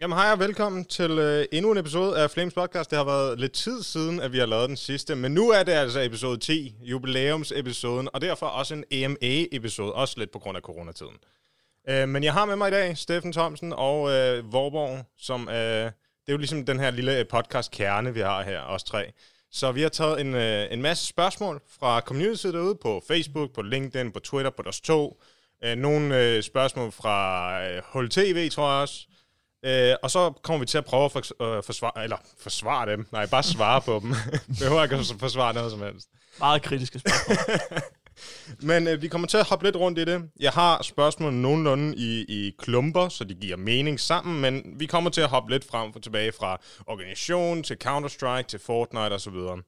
Jamen hej og velkommen til øh, endnu en episode af Flames Podcast. Det har været lidt tid siden, at vi har lavet den sidste, men nu er det altså episode 10, jubilæumsepisoden, og derfor også en EMA-episode, også lidt på grund af coronatiden. Øh, men jeg har med mig i dag Steffen Thomsen og øh, Vorborg, som øh, det er jo ligesom den her lille podcast-kerne, vi har her, os tre. Så vi har taget en, øh, en masse spørgsmål fra community derude på Facebook, på LinkedIn, på Twitter, på deres to. Øh, nogle øh, spørgsmål fra øh, HLTV, tror jeg også. Øh, og så kommer vi til at prøve at for, øh, forsvare, eller forsvare dem. Nej, bare svare på dem. Behøver ikke at forsvare noget som helst. Meget kritiske spørgsmål. Men øh, vi kommer til at hoppe lidt rundt i det. Jeg har spørgsmål nogenlunde i, i klumper, så de giver mening sammen, men vi kommer til at hoppe lidt frem og tilbage fra organisation til Counter-Strike til Fortnite osv.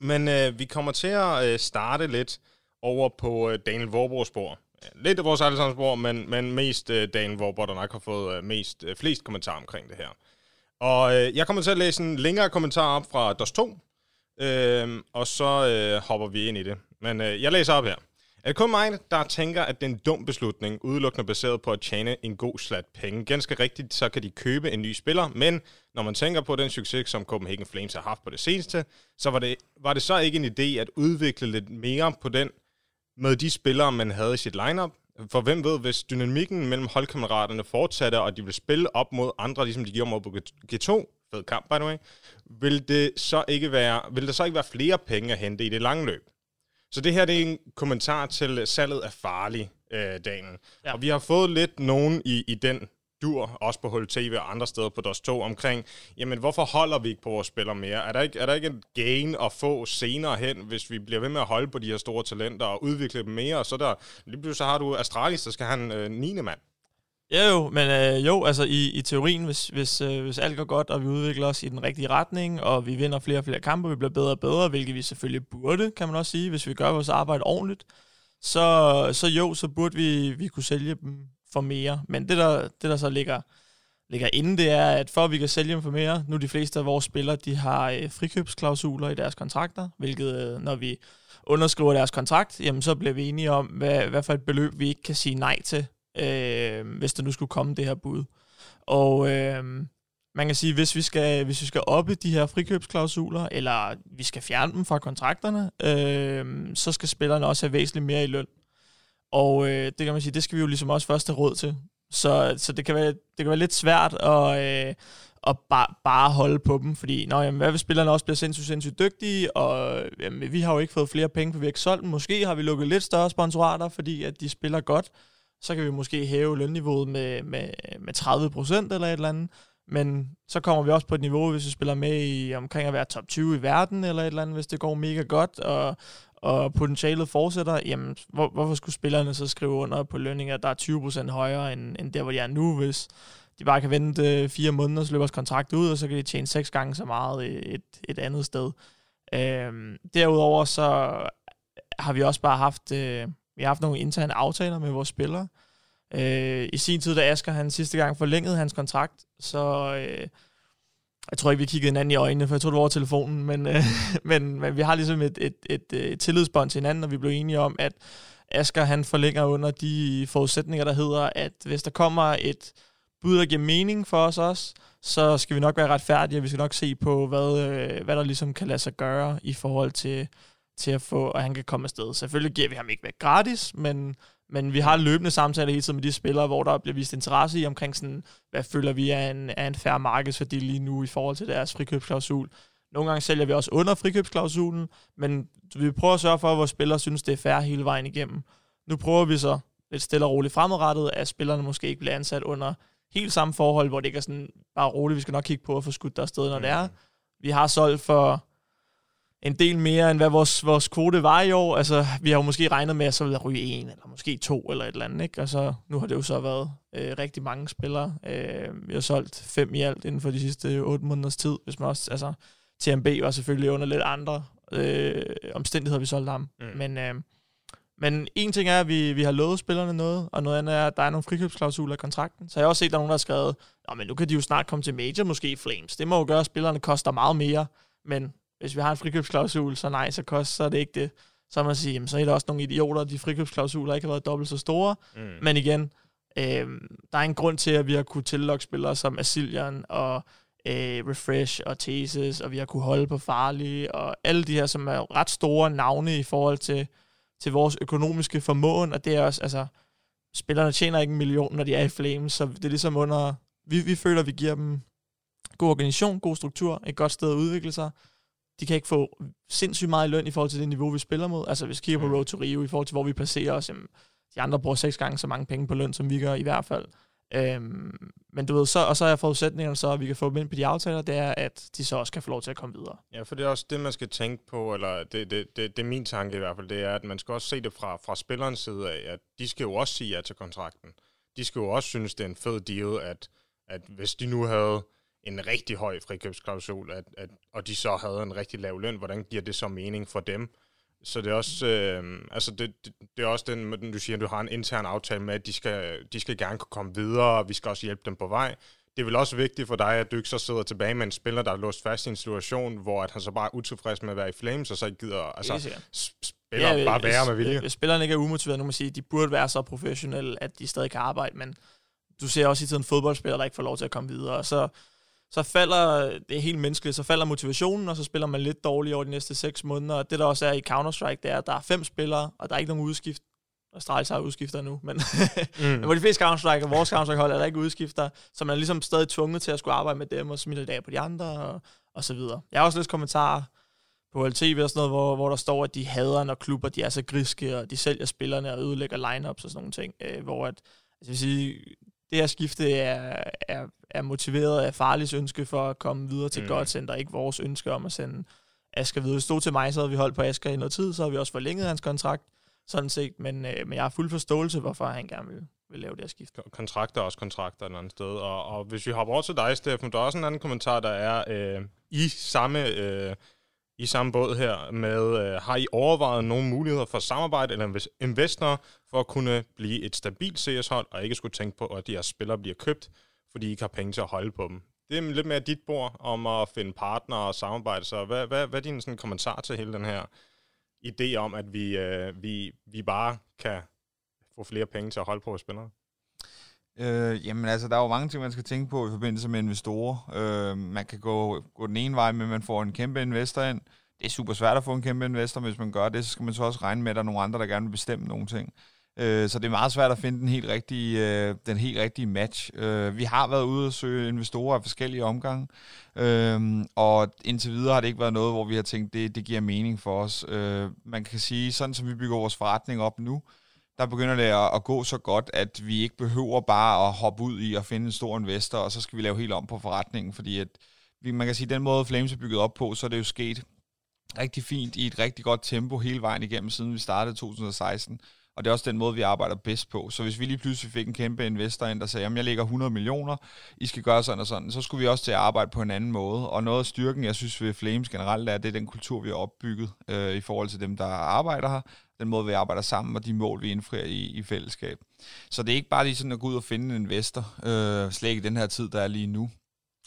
Men øh, vi kommer til at øh, starte lidt over på øh, Daniel Vorborgs spor. Lidt af vores allesammens spor, men, men mest øh, dagen, hvor der nok har fået øh, mest, øh, flest kommentarer omkring det her. Og øh, jeg kommer til at læse en længere kommentar op fra DOS 2, øh, og så øh, hopper vi ind i det. Men øh, jeg læser op her. Er det kun mig, der tænker, at det er en dum beslutning, udelukkende baseret på at tjene en god slat penge? Ganske rigtigt, så kan de købe en ny spiller, men når man tænker på den succes, som Copenhagen Flames har haft på det seneste, så var det, var det så ikke en idé at udvikle lidt mere på den med de spillere, man havde i sit lineup? For hvem ved, hvis dynamikken mellem holdkammeraterne fortsatte, og de ville spille op mod andre, ligesom de gjorde mod på G2, fed kamp by the way, vil det så ikke være, vil der så ikke være flere penge at hente i det lange løb? Så det her det er en kommentar til salget af farlig, øh, Daniel. Ja. Og vi har fået lidt nogen i, i den dur, også på Hold TV og andre steder på DOS 2, omkring, jamen hvorfor holder vi ikke på vores spillere mere? Er der ikke, er der ikke en gain at få senere hen, hvis vi bliver ved med at holde på de her store talenter og udvikle dem mere? Og så, der, lige pludselig så har du Astralis, så skal han øh, 9. mand. Ja jo, men øh, jo, altså i, i teorien, hvis, hvis, øh, hvis alt går godt, og vi udvikler os i den rigtige retning, og vi vinder flere og flere kampe, og vi bliver bedre og bedre, hvilket vi selvfølgelig burde, kan man også sige, hvis vi gør vores arbejde ordentligt, så, så jo, så burde vi, vi kunne sælge dem for mere. Men det, der, det, der så ligger, ligger inde, det er, at for at vi kan sælge dem for mere, nu de fleste af vores spillere, de har øh, frikøbsklausuler i deres kontrakter, hvilket øh, når vi underskriver deres kontrakt, jamen så bliver vi enige om, hvad, hvad for et beløb vi ikke kan sige nej til, øh, hvis der nu skulle komme det her bud. Og øh, man kan sige, hvis vi skal, hvis vi skal oppe de her frikøbsklausuler, eller vi skal fjerne dem fra kontrakterne, øh, så skal spillerne også have væsentligt mere i løn. Og øh, det kan man sige, det skal vi jo ligesom også først have råd til. Så, så det, kan være, det kan være lidt svært at, øh, at bare, bare holde på dem, fordi nå, jamen, hvad hvis spillerne også bliver sindssygt, sindssygt dygtige, og jamen, vi har jo ikke fået flere penge, for vi har ikke solgt dem. Måske har vi lukket lidt større sponsorater, fordi at de spiller godt. Så kan vi måske hæve lønniveauet med, med, med 30 procent eller et eller andet. Men så kommer vi også på et niveau, hvis vi spiller med i omkring at være top 20 i verden, eller et eller andet, hvis det går mega godt, og, og potentialet fortsætter, jamen, hvor, hvorfor skulle spillerne så skrive under på lønninger, der er 20% højere end, end der, hvor de er nu, hvis de bare kan vente øh, fire måneder, så løber kontrakt ud, og så kan de tjene seks gange så meget et, et andet sted. Øhm, derudover så har vi også bare haft, øh, vi har haft nogle interne aftaler med vores spillere. Øh, I sin tid, da Asger han sidste gang forlængede hans kontrakt, så øh, jeg tror ikke, vi kiggede hinanden i øjnene, for jeg tror, du var over telefonen, men, øh, men, men vi har ligesom et, et, et, øh, et tillidsbånd til hinanden, og vi blev enige om, at Asger han forlænger under de forudsætninger, der hedder, at hvis der kommer et bud, der giver mening for os også, så skal vi nok være retfærdige, og vi skal nok se på, hvad, øh, hvad der ligesom kan lade sig gøre i forhold til, til at få, at han kan komme afsted. Selvfølgelig giver vi ham ikke væk gratis, men men vi har løbende samtaler hele tiden med de spillere, hvor der bliver vist interesse i omkring sådan, hvad føler vi er en, er en færre markedsværdi lige nu i forhold til deres frikøbsklausul. Nogle gange sælger vi også under frikøbsklausulen, men vi prøver at sørge for, at vores spillere synes, det er fair hele vejen igennem. Nu prøver vi så lidt stille og roligt fremadrettet, at spillerne måske ikke bliver ansat under helt samme forhold, hvor det ikke er sådan bare roligt, vi skal nok kigge på at få skudt der afsted, når mm. det er. Vi har solgt for en del mere, end hvad vores, vores kvote var i år. Altså, vi har jo måske regnet med, at så ville der ryge en, eller måske to, eller et eller andet, ikke? Altså, nu har det jo så været øh, rigtig mange spillere. Øh, vi har solgt fem i alt inden for de sidste otte måneders tid, hvis man også, altså, TMB var selvfølgelig under lidt andre øh, omstændigheder, vi solgte ham. Mm. Men, øh, men en ting er, at vi, vi har lovet spillerne noget, og noget andet er, at der er nogle frikøbsklausuler i kontrakten. Så jeg har også set, at der er nogen, der har skrevet, men nu kan de jo snart komme til Major, måske Flames. Det må jo gøre, at spillerne koster meget mere, men hvis vi har en frikøbsklausul, så nej, så koster så er det ikke det. Så man sige, jamen, så er der også nogle idioter, de frikøbsklausuler ikke har været dobbelt så store. Mm. Men igen, Øh, der er en grund til, at vi har kunne tillokke spillere som Asilian og øh, Refresh og Thesis, og vi har kunne holde på Farlige, og alle de her, som er ret store navne i forhold til, til vores økonomiske formåen, og det er også, altså, spillerne tjener ikke en million, når de er i Flames, så det er ligesom under, vi, vi føler, at vi giver dem god organisation, god struktur, et godt sted at udvikle sig. De kan ikke få sindssygt meget i løn i forhold til det niveau, vi spiller mod. Altså hvis vi kigger på mm. Road to Rio, i forhold til hvor vi placerer os, jamen, de andre bruger seks gange så mange penge på løn, som vi gør i hvert fald. Øhm, men du ved, så, og så er forudsætningerne så, at vi kan få dem ind på de aftaler, det er, at de så også kan få lov til at komme videre. Ja, for det er også det, man skal tænke på, eller det, det, det, det er min tanke i hvert fald, det er, at man skal også se det fra, fra spillerens side af, at de skal jo også sige ja til kontrakten. De skal jo også synes, det er en fed deal, at, at hvis de nu havde en rigtig høj frikøbsklausul, at, at, og de så havde en rigtig lav løn, hvordan giver det så mening for dem? Så det er også, øh, altså det, det, det er også den, du siger, at du har en intern aftale med, at de skal, de skal gerne kunne komme videre, og vi skal også hjælpe dem på vej. Det er vel også vigtigt for dig, at du ikke så sidder tilbage med en spiller, der er låst fast i en situation, hvor at han så bare er utilfreds med at være i Flames, og så ikke gider altså, spiller ja, bare være med vilje. Hvis spillerne ikke er umotiveret, nu må sige, de burde være så professionelle, at de stadig kan arbejde, men du ser også i tiden fodboldspillere, der ikke får lov til at komme videre, og så så falder, det er helt menneskeligt, så falder motivationen, og så spiller man lidt dårligt over de næste seks måneder. Og det der også er i Counter-Strike, det er, at der er fem spillere, og der er ikke nogen udskift. Astralis har udskifter nu, men, mm. men hvor de fleste Counter-Strike og vores Counter-Strike-hold er der ikke udskifter, så man er ligesom stadig tvunget til at skulle arbejde med dem og smitte det af på de andre og, og så videre. Jeg har også læst kommentarer på LTV og sådan noget, hvor, hvor der står, at de hader, når klubber de er så griske, og de sælger spillerne og ødelægger lineups og sådan nogle ting, øh, hvor at, altså, jeg vil sige, det her skifte er, er, er motiveret af farligt ønske for at komme videre til mm. godt center, ikke vores ønske om at sende Asger videre. Det stod til mig, så havde vi holdt på Asger i noget tid, så har vi også forlænget hans kontrakt, sådan set, men, øh, men jeg har fuld forståelse, hvorfor han gerne vil, vil lave det her skift. Kontrakter er også kontrakter et andet sted, og, og hvis vi hopper over til dig, Steffen, der er også en anden kommentar, der er øh, i samme... Øh, i samme båd her med, øh, har I overvejet nogle muligheder for samarbejde eller investorer for at kunne blive et stabilt CS-hold, og ikke skulle tænke på, at jeres spillere bliver købt, fordi I ikke har penge til at holde på dem? Det er lidt mere dit bord om at finde partnere og samarbejde, så hvad, hvad, hvad er din sådan, kommentar til hele den her idé om, at vi, øh, vi, vi bare kan få flere penge til at holde på spillere? Øh, jamen altså, der er jo mange ting, man skal tænke på i forbindelse med investorer. Øh, man kan gå, gå den ene vej med, at man får en kæmpe investor ind. Det er super svært at få en kæmpe investor, hvis man gør det, så skal man så også regne med, at der er nogle andre, der gerne vil bestemme nogle ting. Øh, så det er meget svært at finde den helt rigtige, øh, den helt rigtige match. Øh, vi har været ude og søge investorer af forskellige omgange, øh, og indtil videre har det ikke været noget, hvor vi har tænkt, det, det giver mening for os. Øh, man kan sige, sådan som vi bygger vores forretning op nu, der begynder det at, at gå så godt, at vi ikke behøver bare at hoppe ud i og finde en stor investor, og så skal vi lave helt om på forretningen, fordi at vi, man kan sige, at den måde Flames er bygget op på, så er det jo sket rigtig fint i et rigtig godt tempo hele vejen igennem, siden vi startede 2016. Og det er også den måde, vi arbejder bedst på. Så hvis vi lige pludselig fik en kæmpe investor ind, der sagde, at jeg lægger 100 millioner, I skal gøre sådan og sådan, så skulle vi også til at arbejde på en anden måde. Og noget af styrken, jeg synes ved Flames generelt, er, det er den kultur, vi har opbygget øh, i forhold til dem, der arbejder her, den måde, vi arbejder sammen, og de mål, vi indfrier i, i fællesskab. Så det er ikke bare lige sådan at gå ud og finde en investor, øh, slet ikke i den her tid, der er lige nu.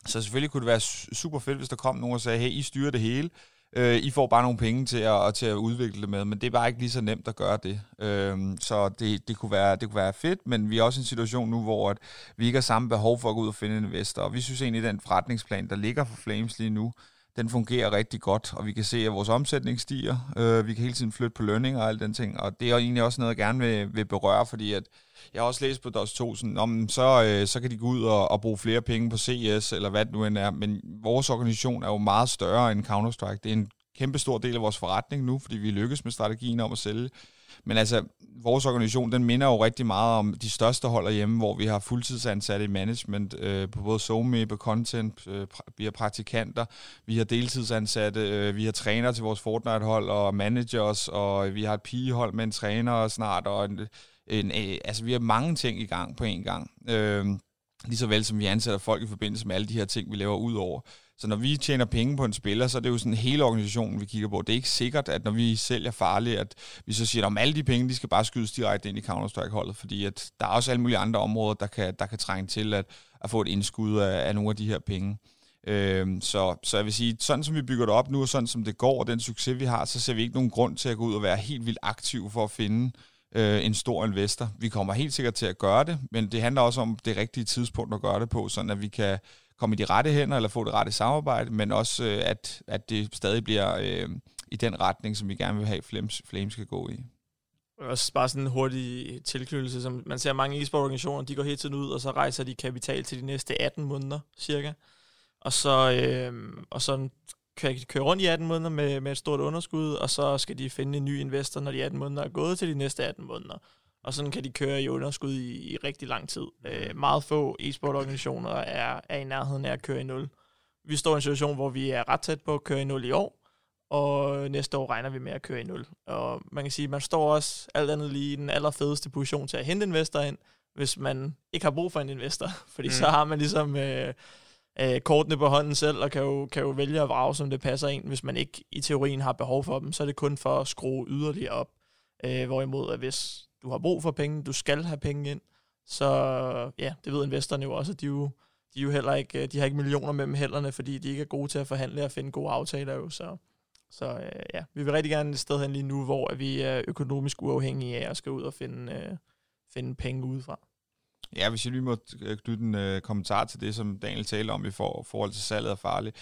Så selvfølgelig kunne det være super fedt, hvis der kom nogen og sagde, hey, I styrer det hele, øh, I får bare nogle penge til at, til at udvikle det med, men det er bare ikke lige så nemt at gøre det. Øh, så det, det, kunne være, det kunne være fedt, men vi er også i en situation nu, hvor at vi ikke har samme behov for at gå ud og finde en investor, og vi synes egentlig, at den forretningsplan, der ligger for Flames lige nu, den fungerer rigtig godt, og vi kan se, at vores omsætning stiger. Øh, vi kan hele tiden flytte på lønning og alt den ting, og det er egentlig også noget, jeg gerne vil, vil berøre, fordi at jeg har også læst på DOS 2, sådan, om, så, øh, så kan de gå ud og, og bruge flere penge på CS, eller hvad det nu end er, men vores organisation er jo meget større end Counter-Strike. Det er en kæmpe stor del af vores forretning nu, fordi vi lykkes med strategien om at sælge men altså, vores organisation, den minder jo rigtig meget om de største hold hjemme, hvor vi har fuldtidsansatte i management, øh, på både SoMe, på content, øh, vi har praktikanter, vi har deltidsansatte, øh, vi har træner til vores Fortnite-hold, og managers, og vi har et pigehold med en træner snart, og en, en, øh, altså vi har mange ting i gang på en gang. Øh, lige så vel som vi ansætter folk i forbindelse med alle de her ting, vi laver ud over. Så når vi tjener penge på en spiller, så er det jo sådan hele organisationen, vi kigger på. Det er ikke sikkert, at når vi sælger farligt, at vi så siger, at alle de penge, de skal bare skydes direkte ind i Counter-Strike-holdet, fordi at der er også alle mulige andre områder, der kan, der kan trænge til at, at få et indskud af, af nogle af de her penge. Øhm, så, så jeg vil sige, sådan som vi bygger det op nu, og sådan som det går, og den succes vi har, så ser vi ikke nogen grund til at gå ud og være helt vildt aktiv for at finde øh, en stor investor. Vi kommer helt sikkert til at gøre det, men det handler også om det rigtige tidspunkt at gøre det på, sådan at vi kan komme i de rette hænder eller få det rette samarbejde, men også øh, at, at det stadig bliver øh, i den retning, som vi gerne vil have, Flames, Flames skal gå i. Også bare sådan en hurtig tilknyttelse, som man ser mange e-sportorganisationer, de går hele tiden ud, og så rejser de kapital til de næste 18 måneder, cirka. Og så, øh, og så kan de køre rundt i 18 måneder med, med et stort underskud, og så skal de finde en ny investor, når de 18 måneder er gået til de næste 18 måneder. Og sådan kan de køre i underskud i, i rigtig lang tid. Øh, meget få e-sportorganisationer er, er i nærheden af at køre i 0. Vi står i en situation, hvor vi er ret tæt på at køre i 0 i år, og næste år regner vi med at køre i 0. Og man kan sige, at man står også alt andet lige i den allerfedeste position til at hente investor ind, hvis man ikke har brug for en investor. Fordi mm. så har man ligesom øh, øh, kortene på hånden selv, og kan jo, kan jo vælge at vrage, som det passer ind. Hvis man ikke i teorien har behov for dem, så er det kun for at skrue yderligere op. Øh, hvorimod, at hvis du har brug for penge, du skal have penge ind, så ja, det ved investorerne jo også, at de jo, de jo heller ikke, øh, de har ikke millioner mellem hænderne, fordi de ikke er gode til at forhandle og finde gode aftaler jo, så så øh, ja, vi vil rigtig gerne et sted hen lige nu, hvor vi er økonomisk uafhængige af at skal ud og finde, øh, finde penge udefra. Ja, hvis jeg lige må øh, knytte en øh, kommentar til det, som Daniel talte om i for, forhold til salget af farligt,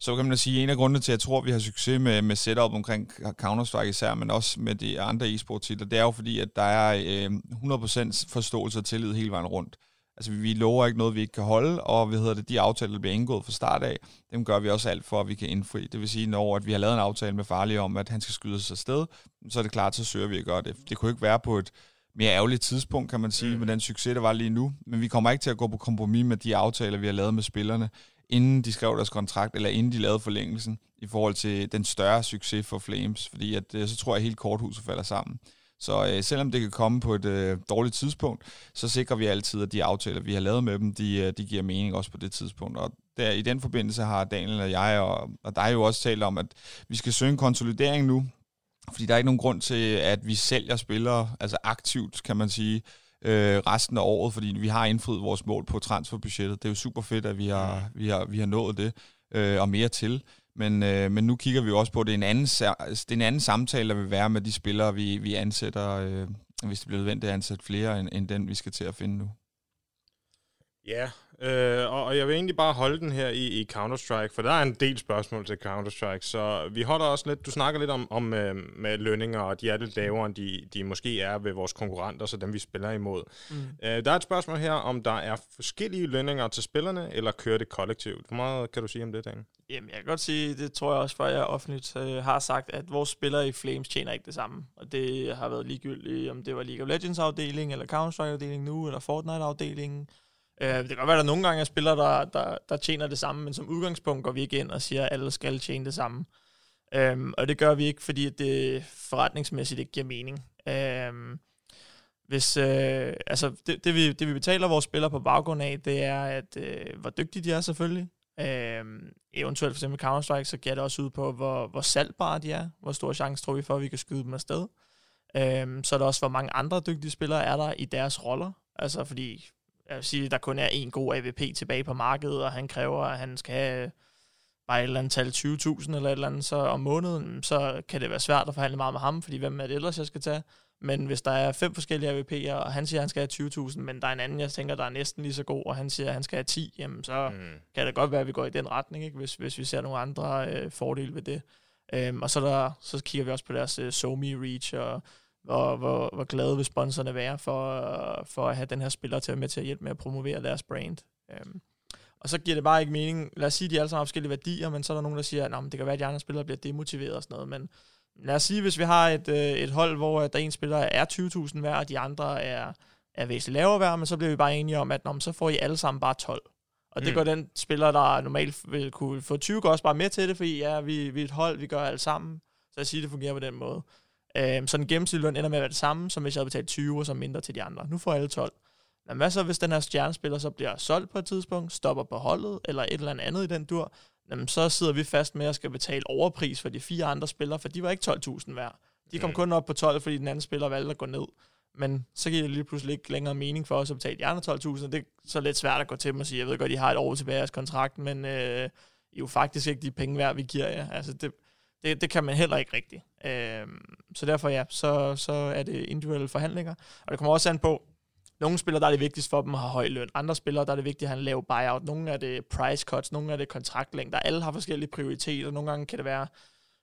så kan man sige, at en af grundene til, at jeg tror, at vi har succes med, med setup omkring Counter-Strike især, men også med de andre e-sport titler, det er jo fordi, at der er øh, 100% forståelse og tillid hele vejen rundt. Altså, vi lover ikke noget, vi ikke kan holde, og hvad hedder det, de aftaler, der bliver indgået fra start af, dem gør vi også alt for, at vi kan indfri. Det vil sige, når at vi har lavet en aftale med Farlig om, at han skal skyde sig afsted, så er det klart, så søger vi at gøre det. Det kunne ikke være på et mere ærgerligt tidspunkt, kan man sige, mm. med den succes, der var lige nu. Men vi kommer ikke til at gå på kompromis med de aftaler, vi har lavet med spillerne, inden de skrev deres kontrakt, eller inden de lavede forlængelsen, i forhold til den større succes for Flames. Fordi at, øh, så tror jeg, at hele korthuset falder sammen. Så øh, selvom det kan komme på et øh, dårligt tidspunkt, så sikrer vi altid, at de aftaler, vi har lavet med dem, de, øh, de giver mening også på det tidspunkt. Og der, i den forbindelse har Daniel og jeg og, og dig jo også talt om, at vi skal søge en konsolidering nu, fordi der er ikke nogen grund til, at vi sælger spillere, altså aktivt, kan man sige, øh, resten af året, fordi vi har indfriet vores mål på transferbudgettet. Det er jo super fedt, at vi har, vi har, vi har nået det, øh, og mere til. Men, øh, men nu kigger vi også på, at det er en anden, det er en anden samtale, der vil være med de spillere, vi, vi ansætter, øh, hvis det bliver nødvendigt at ansætte flere, end, end den, vi skal til at finde nu. Ja, øh, og, og jeg vil egentlig bare holde den her i, i Counter-Strike, for der er en del spørgsmål til Counter-Strike, så vi holder også lidt, du snakker lidt om, om øh, med lønninger, og de er lidt lavere, end de, de måske er ved vores konkurrenter, så dem vi spiller imod. Mm. Øh, der er et spørgsmål her, om der er forskellige lønninger til spillerne, eller kører det kollektivt. Hvor meget kan du sige om det, Dan? Jamen, jeg kan godt sige, det tror jeg også, for jeg offentligt øh, har sagt, at vores spillere i Flames tjener ikke det samme. Og det har været ligegyldigt, om det var League of Legends afdeling, eller Counter-Strike afdeling nu, eller Fortnite afdelingen. Øh, det kan godt være, at der nogle gange er spillere, der, der, der tjener det samme, men som udgangspunkt går vi ikke ind og siger, at alle skal tjene det samme. Øhm, og det gør vi ikke, fordi det forretningsmæssigt ikke giver mening. Øhm, hvis, øh, altså det, det, vi, det, vi betaler vores spillere på baggrund af, det er, at øh, hvor dygtige de er selvfølgelig. Øhm, eventuelt for eksempel Counter-Strike, så giver det også ud på, hvor, hvor salgbare de er. Hvor stor chance tror vi for, at vi kan skyde dem afsted. Øhm, så er der også, hvor mange andre dygtige spillere er der i deres roller. Altså fordi jeg vil sige, der kun er en god AVP tilbage på markedet, og han kræver, at han skal have bare et eller andet tal 20.000 eller et eller andet så om måneden, så kan det være svært at forhandle meget med ham, fordi hvem er det ellers, jeg skal tage? Men hvis der er fem forskellige AVP'er, og han siger, at han skal have 20.000, men der er en anden, jeg tænker, der er næsten lige så god, og han siger, at han skal have 10, jamen så mm. kan det godt være, at vi går i den retning, ikke? Hvis, hvis vi ser nogle andre øh, fordele ved det. Øhm, og så, der, så kigger vi også på deres øh, SoMe Reach og hvor, hvor, hvor glade vil sponsorerne være for, for at have den her spiller til at være med til at hjælpe med at promovere deres brand. Um, og så giver det bare ikke mening, lad os sige, at de alle sammen har forskellige værdier, men så er der nogen, der siger, at det kan være, at de andre spillere bliver demotiveret og sådan noget, men lad os sige, hvis vi har et, øh, et hold, hvor der en spiller er 20.000 værd, og de andre er, er væsentligt lavere værd, men så bliver vi bare enige om, at nå, så får I alle sammen bare 12. Og det mm. går den spiller, der normalt vil kunne få 20, går også bare med til det, fordi ja, vi, vi er et hold, vi gør alt sammen. Så jeg siger, det fungerer på den måde. Øh, så den gennemsnitlige løn ender med at være det samme, som hvis jeg havde betalt 20 og så mindre til de andre. Nu får alle 12. Men hvad så, hvis den her stjernespiller så bliver solgt på et tidspunkt, stopper på holdet, eller et eller andet i den dur, jamen så sidder vi fast med at skal betale overpris for de fire andre spillere, for de var ikke 12.000 værd. De kom mm. kun op på 12, fordi den anden spiller valgte at gå ned. Men så giver det lige pludselig ikke længere mening for os at betale de andre 12.000. Det er så lidt svært at gå til dem og sige, jeg ved godt, de har et år tilbage af kontrakten, men øh, I er jo faktisk ikke de penge værd, vi giver jer. Altså det, det, det kan man heller ikke rigtigt. Øh, så derfor ja, så, så er det individuelle forhandlinger. Og det kommer også an på, nogle spillere, der er det vigtigst for dem at have høj løn. Andre spillere, der er det vigtigt at have en lav buyout. Nogle er det price cuts, nogle er det kontraktlængder. Alle har forskellige prioriteter. Nogle gange kan det være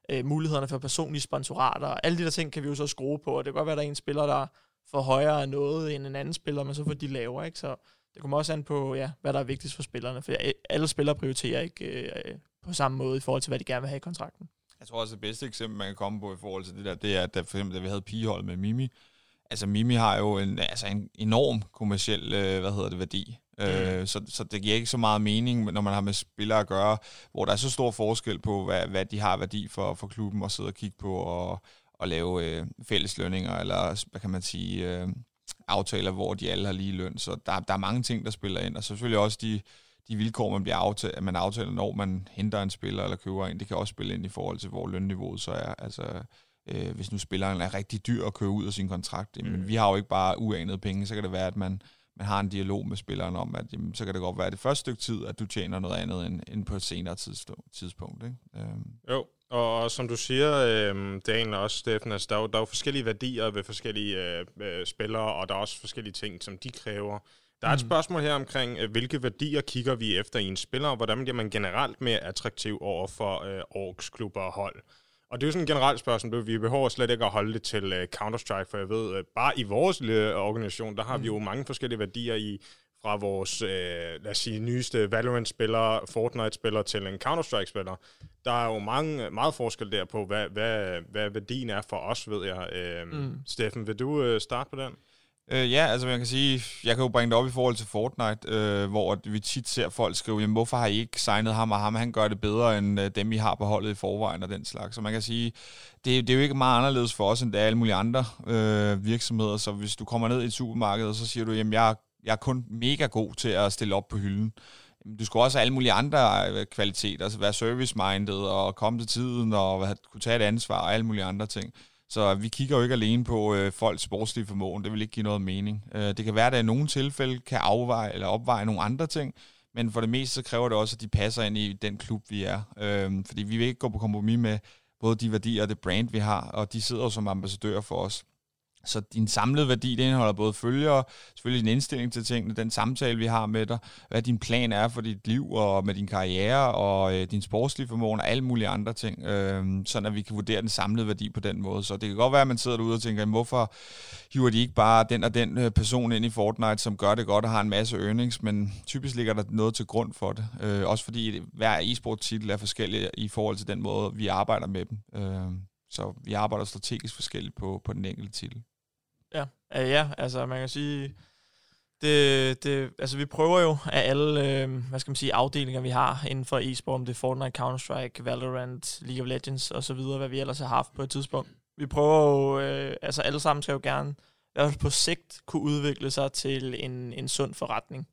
øh, mulighederne for personlige sponsorater. Alle de der ting kan vi jo så skrue på, og det kan godt være, at der er en spiller, der får højere noget end en anden spiller, men så får de lavere. Ikke? Så det kommer også an på, ja, hvad der er vigtigst for spillerne, for alle spillere prioriterer ikke øh, på samme måde i forhold til, hvad de gerne vil have i kontrakten. Jeg tror også, det bedste eksempel, man kan komme på i forhold til det der, det er, at for eksempel, da vi havde pigehold med Mimi, altså Mimi har jo en, altså en enorm kommersiel, øh, hvad hedder det, værdi. Mm. Øh, så, så det giver ikke så meget mening, når man har med spillere at gøre, hvor der er så stor forskel på, hvad, hvad de har værdi for, for klubben at sidde og kigge på og, og lave øh, fælles lønninger, eller hvad kan man sige, øh, aftaler, hvor de alle har lige løn. Så der, der er mange ting, der spiller ind, og selvfølgelig også de, de vilkår, man bliver aftalt, at man aftaler, når man henter en spiller eller køber en, det kan også spille ind i forhold til, hvor lønniveauet så er. Altså, øh, hvis nu spilleren er rigtig dyr at køre ud af sin kontrakt. Mm. Men vi har jo ikke bare uanede penge, så kan det være, at man, man har en dialog med spilleren om, at jamen, så kan det godt være det første stykke tid, at du tjener noget andet end, end på et senere tidspunkt. Ikke? Øhm. Jo, og, som du siger, øh, Daniel også, Steffen, altså, der, er jo, der er jo forskellige værdier ved forskellige øh, øh, spillere, og der er også forskellige ting, som de kræver. Der er et mm. spørgsmål her omkring, øh, hvilke værdier kigger vi efter i en spiller, og hvordan bliver man generelt mere attraktiv over for øh, Orks klubber og hold? Og det er jo sådan et generelt spørgsmål. Vi behøver slet ikke at holde det til uh, Counter-Strike, for jeg ved, uh, bare i vores lille organisation, der har mm. vi jo mm. mange forskellige værdier i, fra vores, uh, lad os sige, nyeste Valorant-spillere, Fortnite-spillere til en Counter-Strike-spiller. Der er jo mange, meget forskel der på, hvad, hvad, hvad værdien er for os, ved jeg. Uh, mm. Steffen, vil du uh, starte på den? Øh, ja, altså man kan sige, jeg kan jo bringe det op i forhold til Fortnite, øh, hvor vi tit ser folk skrive, jamen hvorfor har I ikke signet ham, og ham han gør det bedre end øh, dem, I har på holdet i forvejen og den slags. Så man kan sige, det, det er jo ikke meget anderledes for os, end det er alle mulige andre øh, virksomheder. Så hvis du kommer ned i et supermarked, og så siger du, jamen jeg, jeg er kun mega god til at stille op på hylden. Du skal også have alle mulige andre øh, kvaliteter, altså være service-minded og komme til tiden og kunne tage et ansvar og alle mulige andre ting. Så vi kigger jo ikke alene på øh, folks sportslige formåen. Det vil ikke give noget mening. Øh, det kan være, at der i nogle tilfælde kan afveje eller opveje nogle andre ting, men for det meste så kræver det også, at de passer ind i den klub, vi er. Øh, fordi vi vil ikke gå på kompromis med både de værdier og det brand, vi har, og de sidder jo som ambassadører for os. Så din samlede værdi, det indeholder både følgere, selvfølgelig din indstilling til tingene, den samtale, vi har med dig, hvad din plan er for dit liv og med din karriere og øh, din sportslige formåen og alle mulige andre ting, øh, sådan at vi kan vurdere den samlede værdi på den måde. Så det kan godt være, at man sidder derude og tænker, hvorfor hiver de ikke bare den og den øh, person ind i Fortnite, som gør det godt og har en masse earnings, men typisk ligger der noget til grund for det. Øh, også fordi hver e-sport-titel er forskellig i forhold til den måde, vi arbejder med dem. Øh, så vi arbejder strategisk forskelligt på, på den enkelte titel. Ja, uh, ja altså man kan sige, det, det, altså vi prøver jo af alle, øh, hvad skal man sige, afdelinger vi har inden for e-sport, om det er Fortnite, Counter-Strike, Valorant, League of Legends og så videre, hvad vi ellers har haft på et tidspunkt. Vi prøver jo, øh, altså alle sammen skal jo gerne, i hvert fald på sigt, kunne udvikle sig til en, en sund forretning.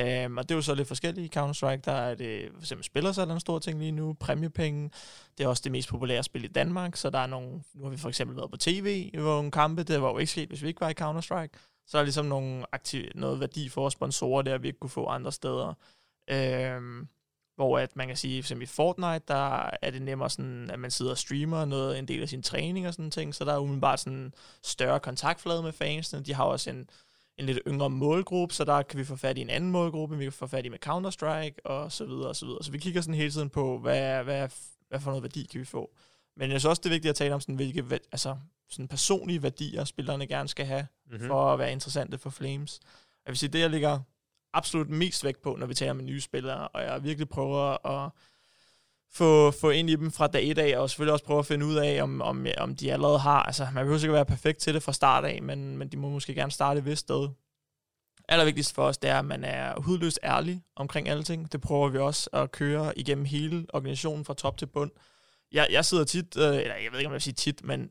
Um, og det er jo så lidt forskelligt i Counter-Strike. Der er det for eksempel spiller sig en stor ting lige nu, præmiepenge. Det er også det mest populære spil i Danmark, så der er nogle, nu har vi for eksempel været på tv i nogle kampe, det var jo ikke sket, hvis vi ikke var i Counter-Strike. Så er der ligesom nogle aktiv, noget værdi for sponsorer der, vi ikke kunne få andre steder. Um, hvor at man kan sige, for eksempel i Fortnite, der er det nemmere sådan, at man sidder og streamer noget, en del af sin træning og sådan ting, så der er umiddelbart sådan større kontaktflade med fansene. De har også en, en lidt yngre målgruppe, så der kan vi få fat i en anden målgruppe, vi kan få fat i med Counter-Strike, og så videre, og så videre. Så vi kigger sådan hele tiden på, hvad, hvad, hvad for noget værdi kan vi få. Men jeg synes også, det er vigtigt at tale om, sådan, hvilke altså, sådan personlige værdier, spillerne gerne skal have, mm-hmm. for at være interessante for Flames. Jeg vil sige, det jeg ligger absolut mest vægt på, når vi taler med nye spillere, og jeg virkelig prøver at få, få ind i dem fra dag et af, og selvfølgelig også prøve at finde ud af, om, om, om de allerede har, altså man behøver sikkert være perfekt til det fra start af, men, men de må måske gerne starte et vist sted. Allervigtigst for os, det er, at man er hudløst ærlig omkring alting. Det prøver vi også at køre igennem hele organisationen fra top til bund. Jeg, jeg sidder tit, øh, eller jeg ved ikke, om jeg vil sige tit, men